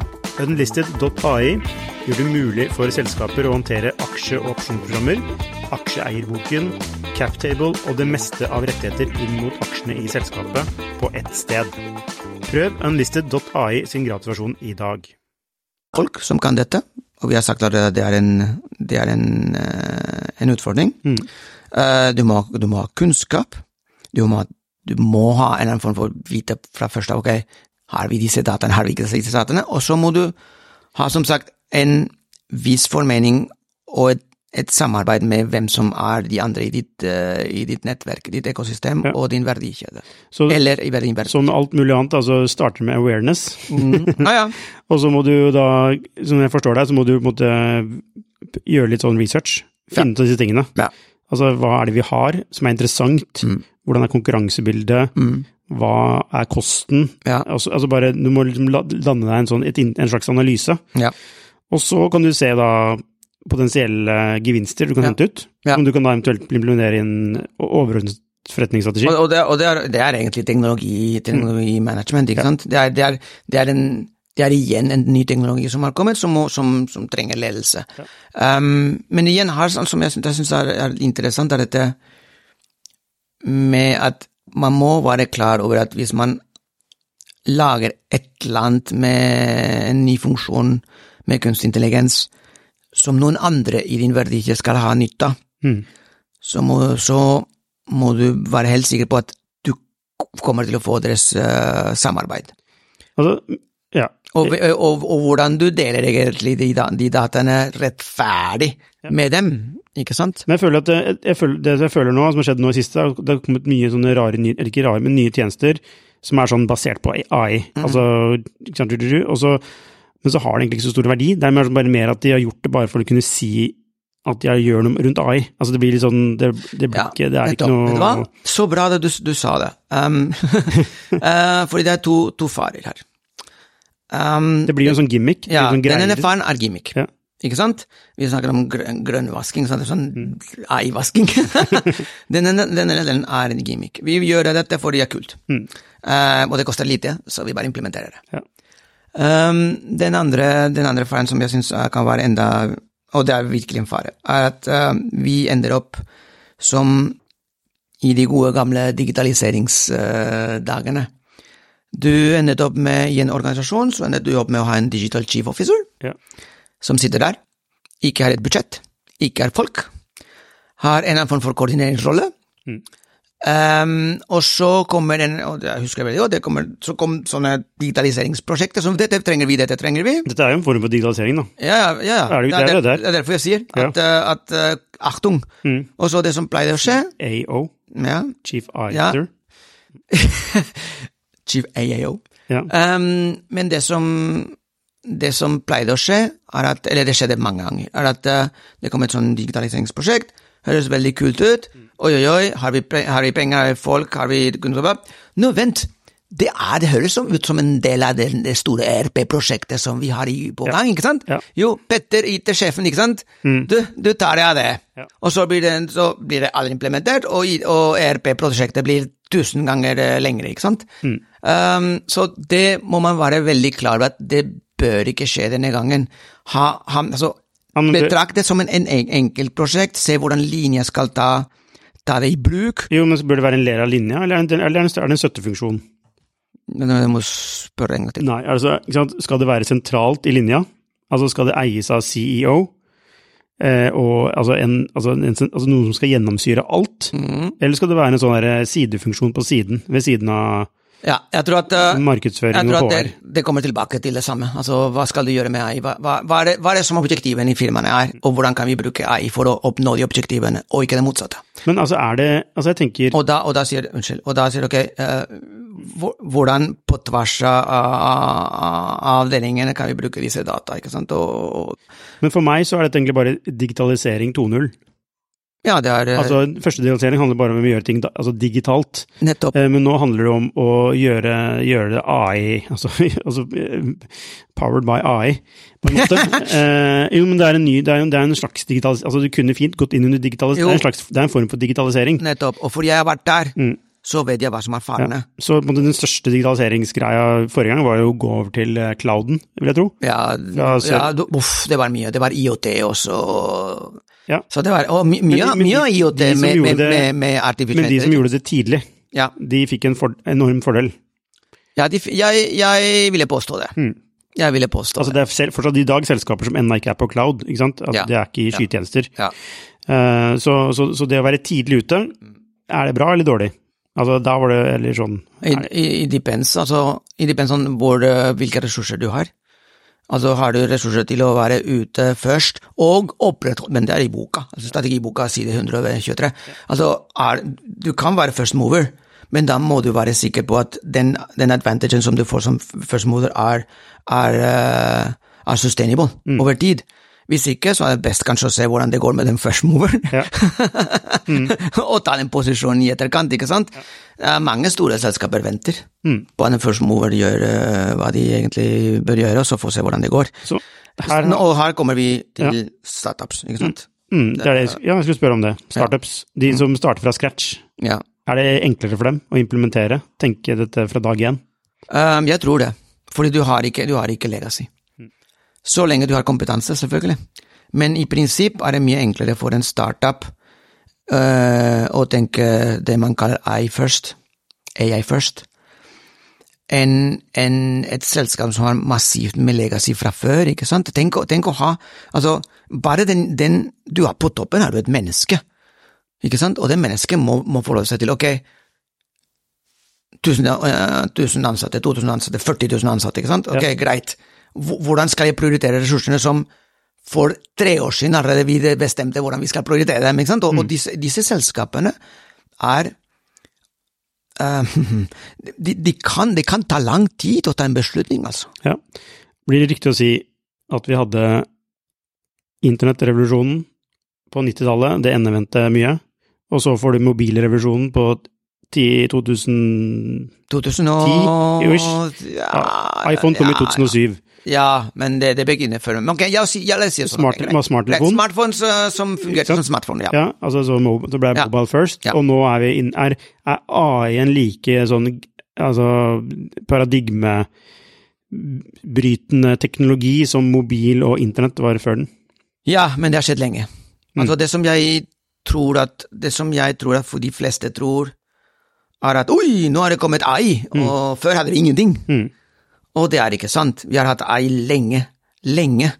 Speaker 1: Unlisted.ai gjør det mulig for selskaper å håndtere aksje- og opsjonsprogrammer, aksjeeierboken, captable og det meste av rettigheter inn mot aksjene i selskapet på ett sted. Prøv unlisted.ai sin gratisversjon i dag.
Speaker 2: folk som kan dette, og vi har sagt at det er en, det er en, eh, en utfordring.
Speaker 1: Mm.
Speaker 2: Eh, du, må, du må ha kunnskap, du må, du må ha en form for vite fra første av, ok, har vi disse dataene, har vi ikke disse dataene, og så må du ha som sagt en viss formening og et, et samarbeid med hvem som er de andre i ditt, uh, i ditt nettverk, ditt ekosystem
Speaker 1: Ja.
Speaker 2: og din verdikjede.
Speaker 1: Så,
Speaker 2: Eller i verdikjede.
Speaker 1: som med alt mulig annet, altså starter med awareness.
Speaker 2: Mm. Ja, ja.
Speaker 1: Og så må du da, som jeg forstår deg, så må du måtte gjøre litt sånn research. Finne ut ja. disse tingene.
Speaker 2: Ja.
Speaker 1: Altså hva er det vi har som er interessant?
Speaker 2: Mm.
Speaker 1: Hvordan er konkurransebildet?
Speaker 2: Mm.
Speaker 1: Hva er kosten?
Speaker 2: Ja.
Speaker 1: Altså, altså bare, du må liksom danne deg en, sånn, et, en slags analyse.
Speaker 2: Ja.
Speaker 1: Og så kan du se da potensielle gevinster du kan
Speaker 2: Ja.
Speaker 1: hente ut,
Speaker 2: Ja.
Speaker 1: som du kan da eventuelt implementere i en overordnet forretningsstrategi.
Speaker 2: Og, og, det, og det, er, det er egentlig teknologi, teknologimanagement, ikke sant? Det er, det, er, det, er en, det er igjen en ny teknologi som har kommet, som, som, som trenger ledelse. Um, men igjen, sånn som jeg, jeg syns er, er interessant, er dette med at man må være klar over at hvis man lager et eller annet med en ny funksjon med kunstig intelligens, som noen andre i din verdikjede skal ha nytte av,
Speaker 1: Mm.
Speaker 2: så så må du være helt sikker på at du kommer til å få deres uh, samarbeid.
Speaker 1: Altså, ja.
Speaker 2: Og, og, og, hvordan du deler egentlig de, de dataene rettferdig med dem, ikke sant?
Speaker 1: Men jeg føler at jeg føler, det jeg føler nå, som har skjedd nå i siste, det har kommet mye sånne rare, eller ikke rare, men nye tjenester som er sånn basert på AI. Altså, ikke sant, og så, men så har det egentlig ikke så stor verdi. Det er bare mer at de har gjort det bare for å kunne si at de gjør noe rundt AI. Altså det blir litt sånn, det, det blir ikke, det er ikke
Speaker 2: noe Vet du hva? Så bra det du, du sa det. Um, uh, fordi det er to, to farer her. Um,
Speaker 1: Det blir jo en sånn gimmick.
Speaker 2: ja,
Speaker 1: sånn
Speaker 2: den ene faren er gimmick.
Speaker 1: Ja.
Speaker 2: Ikke sant? Vi snakker om grønn, grønnvasking, sånn, sånn
Speaker 1: Mm.
Speaker 2: AI-vasking. den, ene- delen er en gimmick. Vi gjør dette fordi det er kult.
Speaker 1: Mm.
Speaker 2: Uh, og det koster lite, så vi bare implementerer det.
Speaker 1: Ja.
Speaker 2: Um, den, andre, den andre faren som jeg syns kan være enda Og det er virkelig en fare, er at uh, vi ender opp som i de gode, gamle digitaliseringsdagene. Du endet opp med, i en organisasjon, så endet du opp med å ha en digital chief officer
Speaker 1: Ja.
Speaker 2: Som sitter der, ikke har et budsjett, ikke har folk, har en annen form for koordineringsrolle.
Speaker 1: Mm.
Speaker 2: Um, og så kommer en, og jeg husker veldig godt, det kommer, så kom sånne digitaliseringsprosjekter som dette trenger vi, dette trenger vi.
Speaker 1: Dette er jo en form for digitalisering, da.
Speaker 2: Ja, ja, ja. ja.
Speaker 1: Er det- det er det er,
Speaker 2: det er derfor jeg sier
Speaker 1: Ja.
Speaker 2: at, eh, at uh, Achtung!
Speaker 1: Mm.
Speaker 2: Og så det som pleide å skje,
Speaker 1: AO,
Speaker 2: ja,
Speaker 1: Chief
Speaker 2: Ja.
Speaker 1: Auditor.
Speaker 2: Chief AAO.
Speaker 1: Ja.
Speaker 2: Um, men det som, det som pleide å skje, at, eller det skjedde mange ganger, er at eh, det kom et sånn digitaliseringsprosjekt, høres veldig kult ut, oi, oi, oi, har vi, har vi penger, har vi folk, har vi kunnskap? Nå, vent, det, er, det høres ut som en del av det, store ERP-prosjektet som vi har i, på gang, ikke sant?
Speaker 1: Ja.
Speaker 2: Jo, Petter, IT-sjefen, ikke sant?
Speaker 1: Mm.
Speaker 2: Du, du tar deg av det.
Speaker 1: Ja.
Speaker 2: Og så blir det, så blir det aldri implementert, og, og ERP-prosjektet blir tusen ganger eh, lengre, ikke sant?
Speaker 1: Mm.
Speaker 2: Um, så det må man være veldig klar over at det bør ikke skje denne gangen. Ha, ha, altså, Betrakt det som en, en en- enkeltprosjekt, se hvordan linja skal ta, ta det i bruk.
Speaker 1: Jo, men så bør det være en ler av linja, eller er det, eller er det en støttefunksjon?
Speaker 2: Men jeg må spørre en gang til.
Speaker 1: Nei, altså, skal det være sentralt i linja? Altså, skal det eies av CEO? Eh, og altså, en, altså, en, altså noen som skal gjennomsyre alt?
Speaker 2: Mm.
Speaker 1: Eller skal det være en sånn sidefunksjon på siden, ved siden av
Speaker 2: Ja, jeg tror at, uh,
Speaker 1: markedsføring
Speaker 2: jeg tror at det, det kommer tilbake til det samme. Altså, hva skal du gjøre med AI? Hva, hva, er, det, hva er det som objektivene i firmaene er, og hvordan kan vi bruke AI for å oppnå de objektivene, og ikke det motsatte?
Speaker 1: Men altså, er det Altså, jeg tenker
Speaker 2: Og da, og da sier Unnskyld. Og da sier ok, uh, hvordan på tvers av avdelingene kan vi bruke disse data, ikke sant? Og, og
Speaker 1: Men for meg så er dette egentlig bare digitalisering 2.0.
Speaker 2: ja, det er eh,
Speaker 1: Altså, første digitalisering handler bare om å gjøre ting altså digitalt.
Speaker 2: nettopp
Speaker 1: Eh, Men nå handler det om å gjøre, gjøre det AI, altså, altså eh, powered by AI, på en måte. eh, jo, men det er en ny, det er, det er en slags digitalisering, altså du kunne fint gått inn under digitalisering, det er en, slags, det er en form for digitalisering.
Speaker 2: Nettopp. Og fordi jeg har vært der,
Speaker 1: Mm.
Speaker 2: så vet jeg hva som er farene.
Speaker 1: Så en måte, den største digitaliseringsgreia forrige gang var jo å gå over til clouden, vil jeg tro.
Speaker 2: Ja,
Speaker 1: Ja, så-
Speaker 2: ja uff, det var mye. Det var IOT også.
Speaker 1: Ja.
Speaker 2: Så det var og my, mye, av IOT med, med, med, med artificial
Speaker 1: Men de som gjorde det tidlig,
Speaker 2: Ja,
Speaker 1: de fikk en for, enorm fordel.
Speaker 2: ja de, jeg, jeg ville påstå det.
Speaker 1: Mm.
Speaker 2: Jeg ville påstå
Speaker 1: Altså
Speaker 2: det.
Speaker 1: det er selv, fortsatt i dag selskaper som ennå ikke er på cloud, ikke sant? At
Speaker 2: Ja.
Speaker 1: Det er ikke i skytjenester.
Speaker 2: Ja.
Speaker 1: Uh, så, så, så det å være tidlig ute, er det bra eller dårlig? Altså, da var det eller sånn
Speaker 2: I, i, i depends, altså, i depends on hvor, eh, hvilke ressurser du har. Altså har du ressurser til å være ute først, og opprettholde Men det er i boka. altså Strategiboka side 123. Altså, er, du kan være first mover, men da må du være sikker på at den, den advantagen som du får som first mover, er, er, eh, er sustainable over tid. Hvis ikke, så er det best kanskje å se hvordan det går med den first moveren,
Speaker 1: Ja.
Speaker 2: og ta den posisjonen i etterkant, ikke sant? Ja. Mange store selskaper venter på at en first mover gjør uh, hva de egentlig bør gjøre, og så får se hvordan det går.
Speaker 1: Så her,
Speaker 2: Nå- Og her kommer vi til startups, ikke sant?
Speaker 1: mm, det er det, ja, jeg skulle spørre om det. Startups, de som starter fra scratch.
Speaker 2: Ja.
Speaker 1: Er det enklere for dem å implementere, tenke dette fra dag én?
Speaker 2: Um, jeg tror det, fordi du har ikke, du har ikke legacy. Så lenge du har kompetanse, selvfølgelig. Men i prinsipp er det mye enklere for en startup uh, å tenke det man kaller AI first, AI first, enn en et selskap som har massivt med legacy fra før, ikke sant? Tenk, tenk å ha Altså, bare den, den du har på toppen, er du et menneske, ikke sant? Og det mennesket må, må forholde seg til ok, 1000, eh, 1000 ansatte, 2000 ansatte, 40 000 ansatte, ikke sant? Ok, greit. Hvor- Hvordan skal jeg prioritere ressursene som for tre år siden allerede vi bestemte hvordan vi skal prioritere dem, ikke sant? Og, og disse, disse selskapene er uh, de, de, kan, det kan ta lang tid å ta en beslutning, altså.
Speaker 1: Ja. Blir det riktig å si at vi hadde internettrevolusjonen på 90-tallet, det endevendte mye, og så får du mobilrevolusjonen på 10, 2000
Speaker 2: 2000 og
Speaker 1: ish.
Speaker 2: ja,
Speaker 1: iPhone kom i
Speaker 2: ja,
Speaker 1: 2007.
Speaker 2: Ja, men det, det begynner før. Men ok, jeg, jeg, jeg oss sånn.
Speaker 1: Smart- smarttelefon.
Speaker 2: Smartphone som fungerte som smartphone, ja.
Speaker 1: Ja, altså så, så ble
Speaker 2: Ja.
Speaker 1: mobile first,
Speaker 2: Ja.
Speaker 1: og nå er vi inn, er, er AI en like sånn altså paradigmebrytende teknologi som mobil og internett var før den?
Speaker 2: Ja, men det har skjedd lenge. Altså det som jeg tror at Det som jeg tror at for de fleste tror, er at oi, nå har det kommet AI, og før hadde vi ingenting.
Speaker 1: Mm.
Speaker 2: Og det er ikke sant. Vi har hatt ei lenge. Lenge.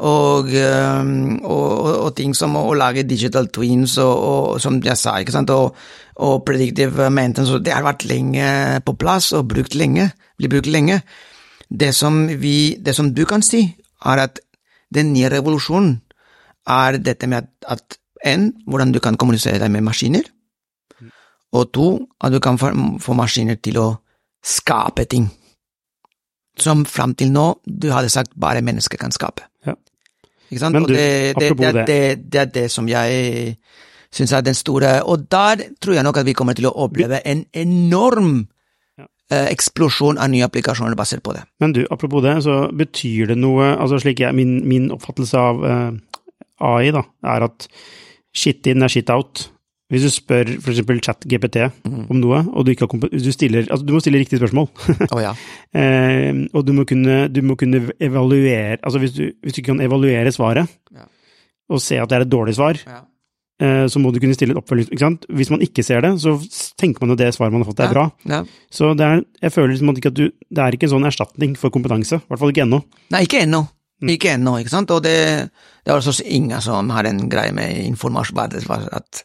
Speaker 2: Og, og, og, ting som å, lage digital twins og, og som jeg sa, ikke sant, og, predictive maintenance, det har vært lenge på plass og brukt lenge, blir brukt lenge. Det som, vi, det som du kan si, er at den nye revolusjonen er dette med at, at en, hvordan du kan kommunisere deg med maskiner, og to, at du kan få maskiner til å skape ting. Som fram til nå, du hadde sagt bare mennesker kan skape.
Speaker 1: Ja.
Speaker 2: Ikke sant?
Speaker 1: Men
Speaker 2: og
Speaker 1: du,
Speaker 2: det, det, det, det, det er det som jeg syns er den store Og der tror jeg nok at vi kommer til å oppleve en enorm eh, eksplosjon av nye applikasjoner basert på det.
Speaker 1: Men du, apropos det, så betyr det noe Altså slik jeg, min, min oppfattelse av eh, AI, da, er at shit in er shit out. Hvis du spør for eksempel mm. om noe, og du du stiller Altså, du må stille riktige spørsmål.
Speaker 2: Oh, ja.
Speaker 1: Eh, og du må kunne, du må kunne evaluere Altså hvis du, hvis du kan evaluere svaret,
Speaker 2: Ja.
Speaker 1: og se at det er et dårlig svar,
Speaker 2: Ja.
Speaker 1: eh, så må du kunne stille et oppfølging. Hvis man ikke ser det, så tenker man at det svaret man har fått, er bra.
Speaker 2: Ja.
Speaker 1: Så det er, jeg føler liksom ikke at det er ikke en sånn erstatning for kompetanse. I hvert fall ikke ennå.
Speaker 2: Nei, ikke ennå. Ikke ennå, ikke sant. Og det, det er altså ingen som har en greie med informasjon, at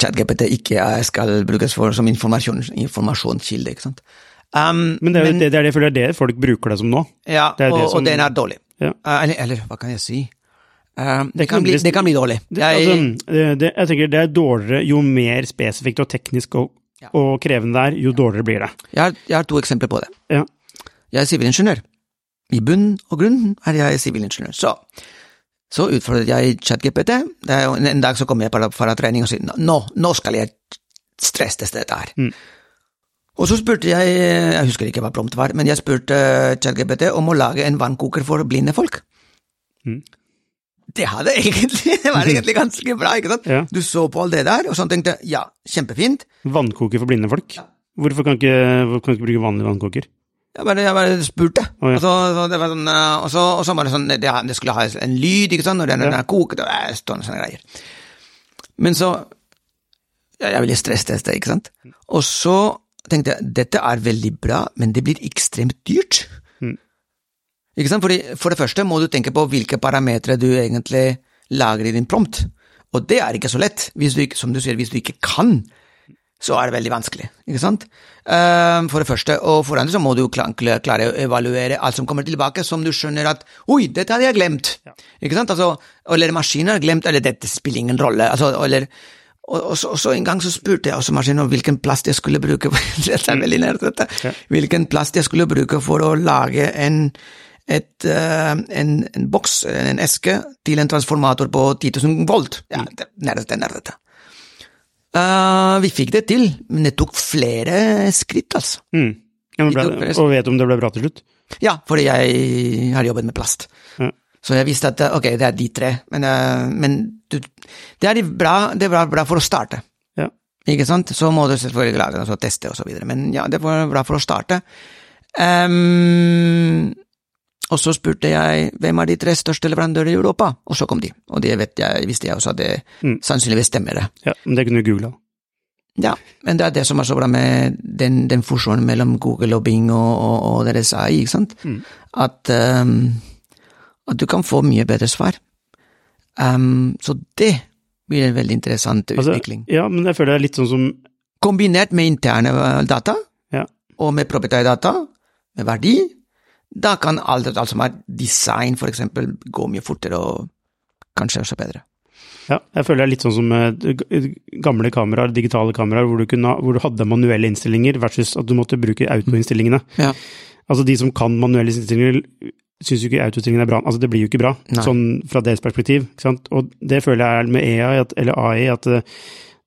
Speaker 2: ChatGPT ikke skal brukes for, som informasjon, informasjonskilde, ikke sant. Um,
Speaker 1: Men det er jo det, det, er det, føler det er det folk bruker det som nå.
Speaker 2: Ja,
Speaker 1: det
Speaker 2: og,
Speaker 1: som-
Speaker 2: og den er dårlig.
Speaker 1: Ja.
Speaker 2: Uh, eller, eller hva kan jeg si? Um, det, kan bli, det kan bli dårlig.
Speaker 1: Det,
Speaker 2: Jeg,
Speaker 1: altså, jeg tenker det er dårligere jo mer spesifikt og teknisk og,
Speaker 2: Ja.
Speaker 1: og krevende det er, jo dårligere blir det.
Speaker 2: jeg, har, jeg har to eksempler på det.
Speaker 1: Ja.
Speaker 2: Jeg er sivilingeniør. I bunn og grunn er jeg sivilingeniør. Så, så utfordret jeg ChatGPT. En, dag så kom jeg fra, trening og sa nå, nå skal jeg stressteste dette her.
Speaker 1: Mm.
Speaker 2: Og så spurte jeg, jeg husker ikke hva prompt var, men jeg spurte ChatGPT om å lage en vannkoker for blinde folk.
Speaker 1: Mm.
Speaker 2: Det hadde egentlig, det var egentlig ganske bra, ikke sant?
Speaker 1: Ja.
Speaker 2: Du så på alt det der, og så tenkte jeg ja, kjempefint.
Speaker 1: Vannkoker for blinde folk? Hvorfor kan ikke, hvorfor kan ikke bruke vanlig vannkoker?
Speaker 2: Jeg bare, jeg bare spurte.
Speaker 1: Oh, ja.
Speaker 2: og, så, så det var sånn, eh, og, så, og så var det sånn, det, det skulle ha en lyd, ikke sant, når den, den er koket, og sånne, sånne greier. Men så, ja, jeg ville stressteste, ikke sant? Og så tenkte jeg, dette er veldig bra, men det blir ekstremt dyrt.
Speaker 1: Mm.
Speaker 2: Ikke sant? Fordi for det første må du tenke på hvilke parametre du egentlig lager i din prompt. Og det er ikke så lett, hvis du ikke, som du sier, hvis du ikke kan så er det veldig vanskelig, ikke sant? Um, for det første, og for det andre så må du klare, å evaluere alt som kommer tilbake, som du skjønner at oi, dette hadde jeg glemt, ja. ikke sant? Altså, eller maskinen har glemt, eller dette spiller ingen rolle, altså, eller og, og, så, og, så, en gang så spurte jeg også maskinen om hvilken plast jeg skulle bruke, dette er veldig nært ja. hvilken plast jeg skulle bruke for å lage en et, uh, en, en boks, en eske, til en transformator på 10 000 volt. Ja, det, nerdete, nerdete. Uh, vi fikk det til, men det tok flere skritt, altså.
Speaker 1: Mm. Ja, ble, og vet du om det ble bra til slutt?
Speaker 2: Ja, fordi jeg har jobbet med plast. Ja. Så jeg visste at ok, det er de tre, men, uh, men du, det er bra, det er bra for å starte. Ja. Ikke sant? Så må du selvfølgelig lage det, og teste og så videre, men ja, det var bra for å starte. Um, og så spurte jeg hvem er de tre største leverandører i Europa, og så kom de. Og det vet jeg, visste jeg også at det mm. sannsynligvis stemmer. det.
Speaker 1: Ja, Men det kunne du googla?
Speaker 2: Ja, men det er det som er så bra med den, den fusjonen mellom Google og Bing og, og, og deres AI, ikke sant? Mm. At, um, at, du kan få mye bedre svar. Um, så det blir en veldig interessant altså, utvikling.
Speaker 1: Ja, men jeg føler det er litt sånn som
Speaker 2: Kombinert med interne data, ja. og med proprietærdata, med verdi, da kan alt, alt som er design, for eksempel, gå mye fortere og kanskje også bedre.
Speaker 1: Ja, jeg føler det er litt sånn som eh, gamle kameraer, digitale kameraer, hvor du, kunne, hvor du hadde manuelle innstillinger versus at du måtte bruke autoinnstillingene. Ja. Altså de som kan manuelle innstillinger, syns jo ikke autostillingen er bra. Altså det blir jo ikke bra, Nei. sånn fra deres perspektiv. Og det føler jeg er med EA, eller AI, at eh,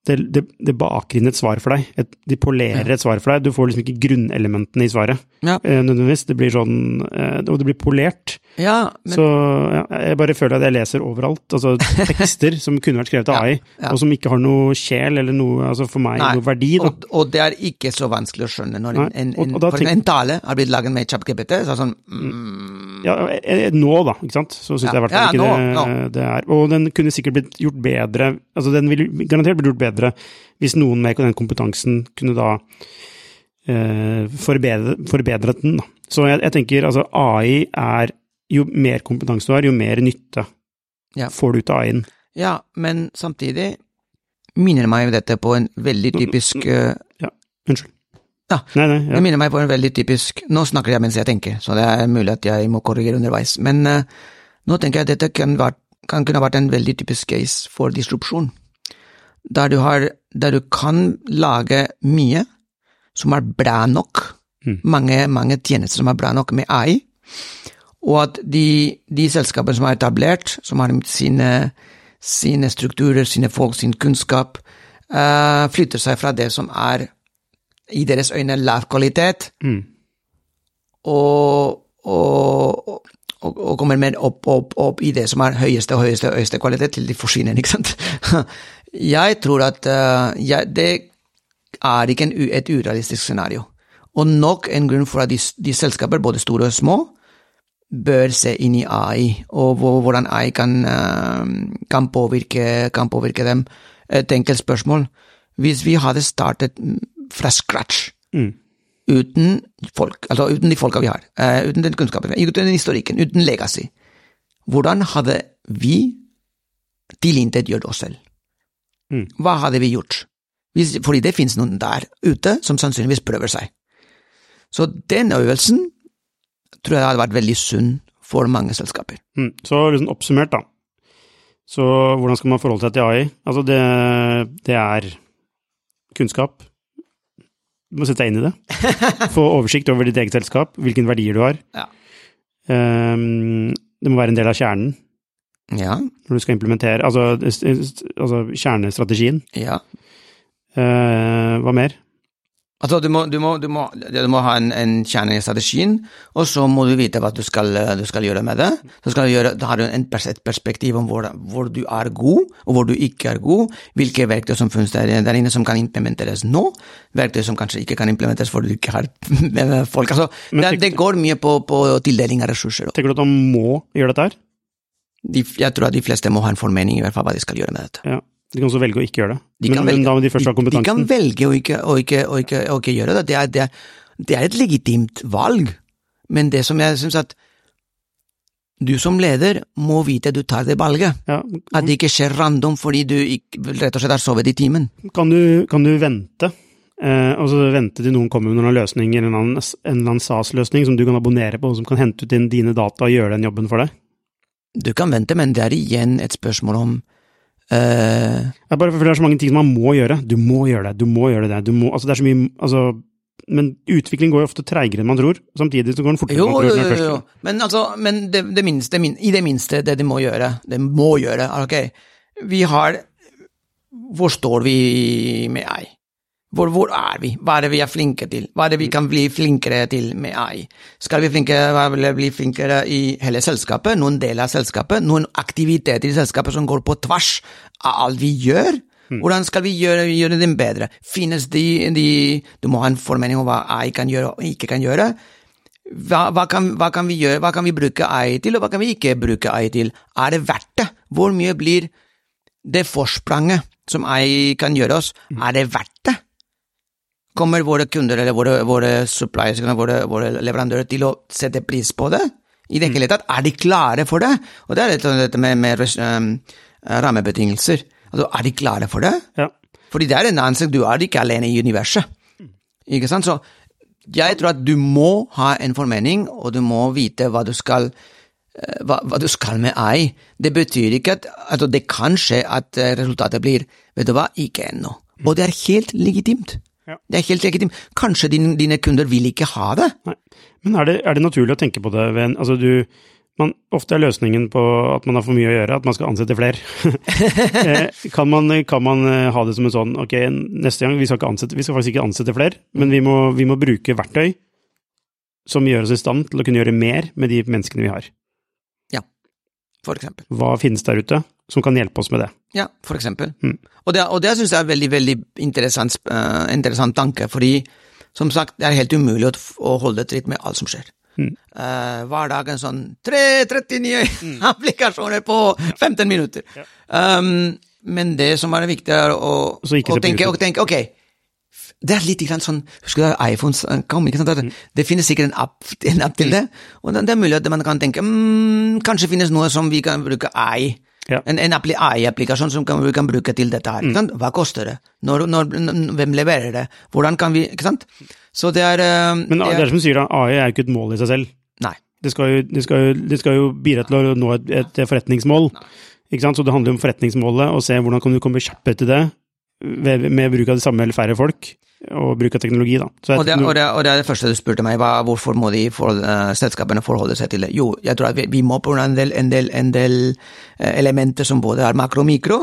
Speaker 1: det, det, det, baker inn et svar for deg. Et, de polerer ja. et svar for deg. Du får liksom ikke grunnelementene i svaret ja. eh, nødvendigvis. Det blir sånn eh, Og det blir polert.
Speaker 2: Ja, men...
Speaker 1: Så ja, jeg bare føler at jeg leser overalt. Altså tekster som kunne vært skrevet av AI, og som ikke har noe sjel eller noe, altså for meg, Nei. noe verdi.
Speaker 2: Og, og, det er ikke så vanskelig å skjønne når en, en, og, for tenk... en tale har blitt laget med ChatGPT. Så sånn mm...
Speaker 1: Ja, eh, nå, da, ikke sant. Så syns jeg i hvert fall ikke nå, det, nå. det er. Og den kunne sikkert blitt gjort bedre, altså den ville garantert blitt gjort bedre hvis noen med den kompetansen kunne da eh, forbedre, forbedret den. Da. Så jeg, jeg, tenker altså AI er Jo mer kompetanse du har, jo mer nytte ja. får du ut av AI-en.
Speaker 2: Ja, men samtidig minner meg dette på en veldig typisk uh,
Speaker 1: Ja, unnskyld.
Speaker 2: Ja, nei, nei, ja. det minner meg på en veldig typisk Nå snakker jeg mens jeg tenker, så det er mulig at jeg må korrigere underveis, men uh, nå tenker jeg at dette kan, vært, kan kunne vært en veldig typisk case for disrupsjon der du, har, der du kan lage mye som er bra nok, mm. mange, mange, tjenester som er bra nok med AI, og at de, de selskapene som er etablert, som har sine, sine strukturer, sine folk, sin kunnskap, uh, flytter seg fra det som er i deres øyne lav kvalitet, mm. og, og, og, og, kommer mer opp, opp, opp i det som er høyeste og høyeste, høyeste kvalitet, til de forsvinner, ikke sant. Jeg tror at uh, jeg, det er ikke en, et urealistisk scenario. Og nok en grunn for at de, de, selskaper, både store og små, bør se inn i AI, og hvordan AI kan, uh, kan, påvirke, kan, påvirke, dem. Et enkelt spørsmål. Hvis vi hadde startet fra scratch, mm. uten folk, altså uten de folka vi har, uh, uten den kunnskapen, uten den historikken, uten legacy, hvordan hadde vi tilintetgjort oss selv? Mm. Hva hadde vi gjort? Hvis, fordi det finnes noen der ute som sannsynligvis prøver seg. Så den øvelsen tror jeg hadde vært veldig sunn for mange selskaper.
Speaker 1: Mm. Så liksom oppsummert, da. Så hvordan skal man forholde seg til AI? Altså, det, det er kunnskap. Du må sette deg inn i det. Få oversikt over ditt eget selskap, hvilke verdier du har. Ja. Um, det må være en del av kjernen.
Speaker 2: Ja.
Speaker 1: Når du skal implementere Altså, altså kjernestrategien.
Speaker 2: Ja.
Speaker 1: Uh, hva mer?
Speaker 2: Altså, du må, du må, du må, du må ha en, en, kjerne i strategien, og så må du vite hva du skal, du skal gjøre med det. Så gjøre, da har du en, et perspektiv om hvor, hvor, du er god, og hvor du ikke er god. Hvilke verktøy som finnes der, der, inne som kan implementeres nå. Verktøy som kanskje ikke kan implementeres fordi du ikke har folk. Altså, det, det, går mye på, på tildeling av ressurser.
Speaker 1: Tenker du at man må gjøre dette her?
Speaker 2: de, jeg tror at de fleste må ha en formening i hvert fall hva de skal gjøre med dette.
Speaker 1: Ja, De kan også velge å ikke gjøre det.
Speaker 2: De men, velge,
Speaker 1: men da må de først ha kompetansen.
Speaker 2: De kan velge å ikke, å ikke, å ikke, å ikke gjøre det. Det er, det, er, det er, et legitimt valg, men det som jeg syns at du som leder må vite at du tar det valget.
Speaker 1: Ja,
Speaker 2: At det ikke skjer random fordi du rett og slett har sovet i timen.
Speaker 1: kan, du, kan du vente? Eh, altså vente til noen kommer med noen løsninger, eller en eller annen SAS-løsning som du kan abonnere på, og som kan hente ut inn dine data og gjøre den jobben for deg?
Speaker 2: Du kan vente, men det er igjen et spørsmål om eh,
Speaker 1: Det er bare for det er så mange ting som man må gjøre. Du må gjøre det, du må gjøre det. Du må, altså det er så mye altså, Men utvikling går jo ofte treigere enn man tror. Samtidig så går den fortere
Speaker 2: Jo,
Speaker 1: enn man
Speaker 2: jo,
Speaker 1: tror.
Speaker 2: jo, jo. Men, altså, men det, det minste, min, i det minste, det de må gjøre, det må gjøre, ok, vi har Hvor står vi med AI? Hvor, hvor er vi? Hva er det vi er flinke til? Hva er det vi kan bli flinkere til med AI? Skal vi flinkere, bli flinkere i hele selskapet, noen deler av selskapet, noen aktiviteter i selskapet som går på tvers av alt vi gjør? Hvordan skal vi gjøre, gjøre dem bedre? Finnes de, de Du må ha en formening om hva AI kan gjøre og ikke kan gjøre. Hva, hva, kan, hva kan vi gjøre, hva kan vi bruke AI til, og hva kan vi ikke bruke AI til? Er det verdt det? Hvor mye blir det forspranget som AI kan gjøre oss, er det verdt det? Kommer våre kunder eller våre, våre suppliers, våre, våre leverandører til å sette pris på det? I det hele tatt, er de klare for det? Og det er dette, dette med, med um, rammebetingelser. Altså, er de klare for det?
Speaker 1: Ja.
Speaker 2: Fordi det er en annen sak, du er ikke alene i universet. Ikke sant? Så jeg tror at du må ha en formening, og du må vite hva du skal eh, hva, hva du skal med AI. Det betyr ikke at altså Det kan skje at eh, resultatet blir Vet du hva, ikke ennå. Og det er helt legitimt.
Speaker 1: Ja.
Speaker 2: Det er helt legitimt. Kanskje din, dine kunder vil ikke ha det.
Speaker 1: Nei. Men er det, er det naturlig å tenke på det ved en Altså, du man, Ofte er løsningen på at man har for mye å gjøre, at man skal ansette flere. Eh, kan, man, kan man eh, ha det som en sånn Ok, neste gang, vi skal, ikke ansette, vi skal faktisk ikke ansette flere, men vi må, vi må bruke verktøy som gjør oss i stand til å kunne gjøre mer med de menneskene vi har.
Speaker 2: Ja, For eksempel.
Speaker 1: Hva finnes der ute som kan hjelpe oss med det?
Speaker 2: Ja, for eksempel.
Speaker 1: Mm.
Speaker 2: Og det, og det syns jeg er veldig, veldig interessant, uh, interessant tanke, fordi som sagt, det er helt umulig å, å holde tritt med alt som skjer.
Speaker 1: Mm.
Speaker 2: Uh, hver dag en sånn 339 mm. applikasjoner på 15 minutter. Um, men det som er viktig, er å, å tenke, å tenke ok, det er litt grann sånn Husker du da iPhones eh, kom? ikke sant? Det,
Speaker 1: Mm.
Speaker 2: det finnes sikkert en app, en app til det, og det, det er mulig at man kan tenke mm, kanskje finnes noe som vi kan bruke AI
Speaker 1: Ja.
Speaker 2: en, en AI-applikasjon som kan, vi kan bruke til dette her.
Speaker 1: Mm.
Speaker 2: Hva koster det? Når, når, hvem leverer det? Hvordan kan vi Ikke sant? Så det er eh,
Speaker 1: Men det er som du sier, da, AI er jo ikke et mål i seg selv.
Speaker 2: Nei.
Speaker 1: Det skal jo, det skal jo, det skal jo bidra til å nå et, et forretningsmål. Ikke sant? Så det handler om forretningsmålet, og se hvordan kan du komme kjappere til det ved, med bruk av det samme eller færre folk, og bruk av teknologi. da.
Speaker 2: Og det, og, det, og det er det første du spurte meg, hva, hvorfor må de for, uh, selskapene forholde seg til det? Jo, jeg tror at vi, vi må på en del, en del, en del uh, elementer som både er makro og mikro,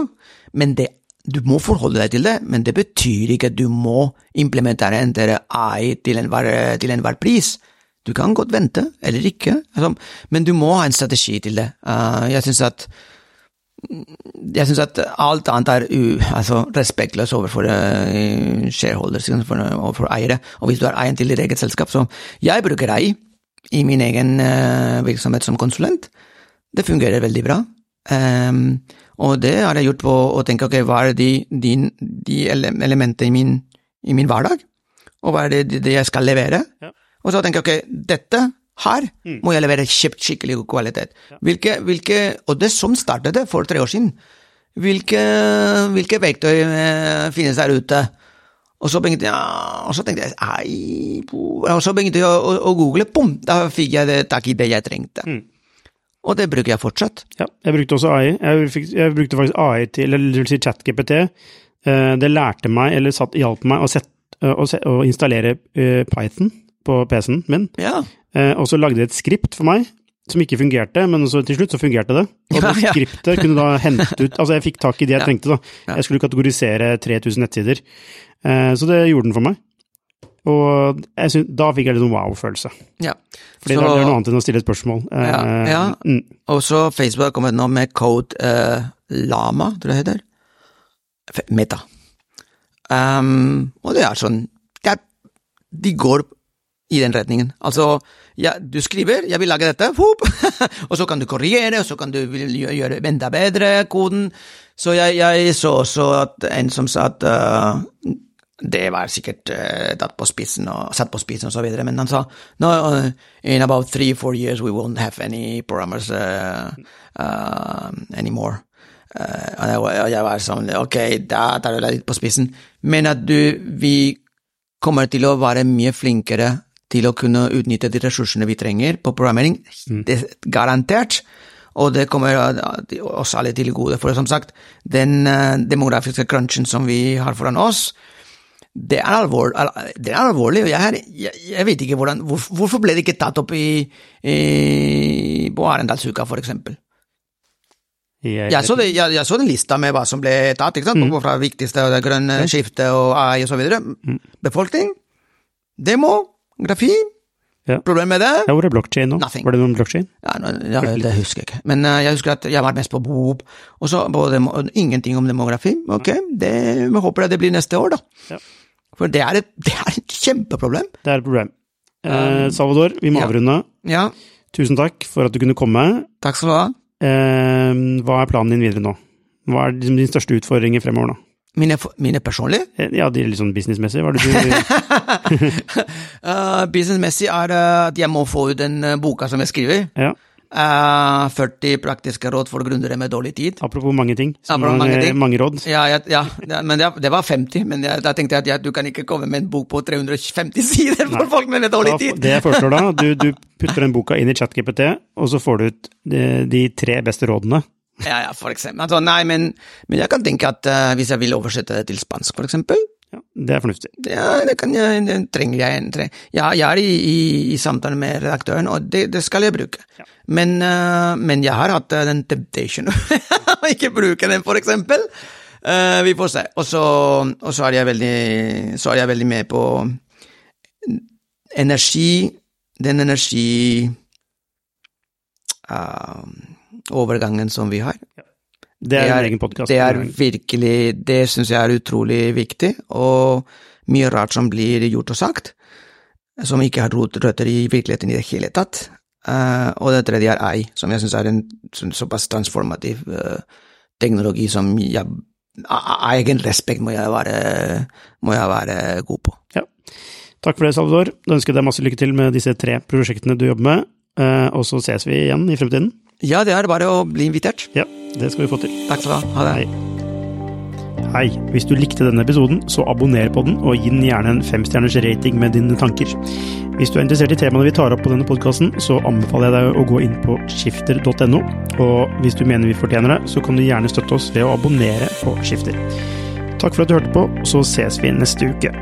Speaker 2: men det, du må forholde deg til det, men det betyr ikke at du må implementere en del AI til enhver, til enhver pris. Du kan godt vente, eller ikke, altså, men du må ha en strategi til det. Uh, jeg synes at jeg syns at alt annet er u, altså respektløst overfor uh, shareholders, overfor, eiere. Og hvis du er eier til ditt eget selskap, så Jeg bruker ei i min egen uh, virksomhet som konsulent. Det fungerer veldig bra. Um, og det har jeg gjort på å tenke ok, hva er de, de, de ele- elementene i min, i min hverdag, og hva er det, det jeg skal levere?
Speaker 1: Ja.
Speaker 2: Og så tenker jeg ok, dette her må jeg levere skik- skikkelig god kvalitet. Hvilke, hvilke, og det som startet det for tre år siden. Hvilke, hvilke verktøy eh, finnes der ute? Og så begynte jeg, og så tenkte jeg ei, og så begynte jeg å, å, å google, bom, da fikk jeg det, tak i det jeg trengte.
Speaker 1: Mm.
Speaker 2: Og det bruker jeg fortsatt.
Speaker 1: Ja, jeg brukte også AI. Jeg, fikk, jeg brukte faktisk AI til, eller det vil si ChatGPT. Eh, Det lærte meg, eller satt, hjalp meg, å, sette, eh, å, å installere Python på PC-en min.
Speaker 2: Ja.
Speaker 1: Eh, Og så lagde det et skript for meg, som ikke fungerte, men så til slutt så fungerte det. Og det
Speaker 2: Ja, ja.
Speaker 1: skriptet kunne da hente ut Altså, jeg fikk tak i det jeg
Speaker 2: Ja.
Speaker 1: trengte, da. Jeg skulle kategorisere 3000 nettsider. Eh, Så det gjorde den for meg. Og jeg synes, da fikk jeg litt sånn wow-følelse.
Speaker 2: ja.
Speaker 1: Fordi
Speaker 2: Så-
Speaker 1: det er noe annet enn å stille et spørsmål. Eh,
Speaker 2: Ja, ja.
Speaker 1: mm.
Speaker 2: Og så Facebook har kommet nå med Code uh, Lama, tror jeg det heter. Meta. Um, og det er sånn det er, De går i den retningen. Altså, ja, du skriver 'jeg vil lage dette', og så kan du korrigere, og så kan du gjøre enda bedre koden. Så jeg, jeg så også at en som sa at uh, det var sikkert uh, tatt på spissen og satt på spissen og så videre, men han sa no, uh, in about three, four years we won't have any programmers anymore. og jeg var sånn, ok, da tar du deg litt på spissen, men at du, vi kommer til å være mye flinkere til å kunne utnytte de ressursene vi trenger på programmering, mm. det er garantert og det kommer oss alle til gode. For som sagt, den demografiske crunchen som vi har foran oss, det er, alvor, det er alvorlig, og jeg, jeg, jeg, vet ikke hvordan hvor, Hvorfor ble det ikke tatt opp i, i på Arendalsuka, for eksempel? Jeg, jeg, så det, jeg, jeg, så den lista med hva som ble tatt, ikke sant? Mm. fra viktigste og det grønne skiftet og AI og så videre. Mm. Befolkning, demo, grafi. Ja. Problemet med det
Speaker 1: Ja, Hvor er blokkjede nå?
Speaker 2: Nothing.
Speaker 1: Var det noen blokkjede?
Speaker 2: Ja, ja, det husker jeg ikke. Men uh, jeg husker at jeg var mest på Bob, og så ingenting om demografi. Ok, det, vi håper det blir neste år, da. Ja. For det er, et, det er et kjempeproblem.
Speaker 1: Det er et problem. Eh, um, Salvador, vi må ja. avrunde.
Speaker 2: Ja.
Speaker 1: Tusen takk for at du kunne komme.
Speaker 2: Takk skal du ha.
Speaker 1: Eh, hva er planen din videre nå? Hva er din største utfordringer fremover nå?
Speaker 2: Mine, mine personlige?
Speaker 1: Eh, ja, de er litt sånn businessmessige. Hva er det du
Speaker 2: uh, Businessmessig er at jeg må få ut den boka som jeg skriver.
Speaker 1: Ja.
Speaker 2: Uh, 40 praktiske råd for gründere med dårlig tid.
Speaker 1: Apropos mange ting. Apropos mange, ting. mange, råd.
Speaker 2: Ja, ja, ja, men det, det, var 50. Men jeg, da tenkte jeg at du kan ikke komme med en bok på 350 sider for Nei. folk med dårlig tid.
Speaker 1: Det jeg foreslår da, du, du putter den boka inn i ChatGPT, og så får du ut de, de tre beste rådene.
Speaker 2: Ja, ja, for eksempel. Altså, nei, men, men, jeg kan tenke at uh, hvis jeg vil oversette det til spansk, for eksempel,
Speaker 1: ja, det er fornuftig.
Speaker 2: Ja, det kan jeg, det trenger jeg. Trenger. Ja, jeg er i, i, i samtale med redaktøren, og det, det skal jeg bruke. Ja. Men, uh, men, jeg har hatt uh, den temptation å ikke bruke den, for eksempel. Uh, vi får se. Og så, og så, er jeg veldig, så er jeg veldig med på energi Den energi overgangen som vi har. Ja.
Speaker 1: Det er, det er en egen podkast.
Speaker 2: Det er virkelig Det syns jeg er utrolig viktig, og mye rart som blir gjort og sagt, som ikke har røtter i virkeligheten i det hele tatt. Uh, og det tredje er AI, som jeg syns er en såpass transformativ uh, teknologi som jeg av egen respekt må jeg, være, må jeg være god på.
Speaker 1: Ja. Takk for det, Salvador. Da ønsker jeg deg masse lykke til med disse tre prosjektene du jobber med, uh, og så ses vi igjen i fremtiden.
Speaker 2: Ja, det er bare å bli invitert.
Speaker 1: Ja, det skal vi få til.
Speaker 2: Takk skal du ha. Ha det.
Speaker 1: Hei. Hei, hvis du likte denne episoden, så abonner på den, og gi den gjerne en femstjerners rating med dine tanker. Hvis du er interessert i temaene vi tar opp på denne podkasten, så anbefaler jeg deg å gå inn på skifter.no, og hvis du mener vi fortjener det, så kan du gjerne støtte oss ved å abonnere på Skifter. Takk for at du hørte på, så ses vi neste uke.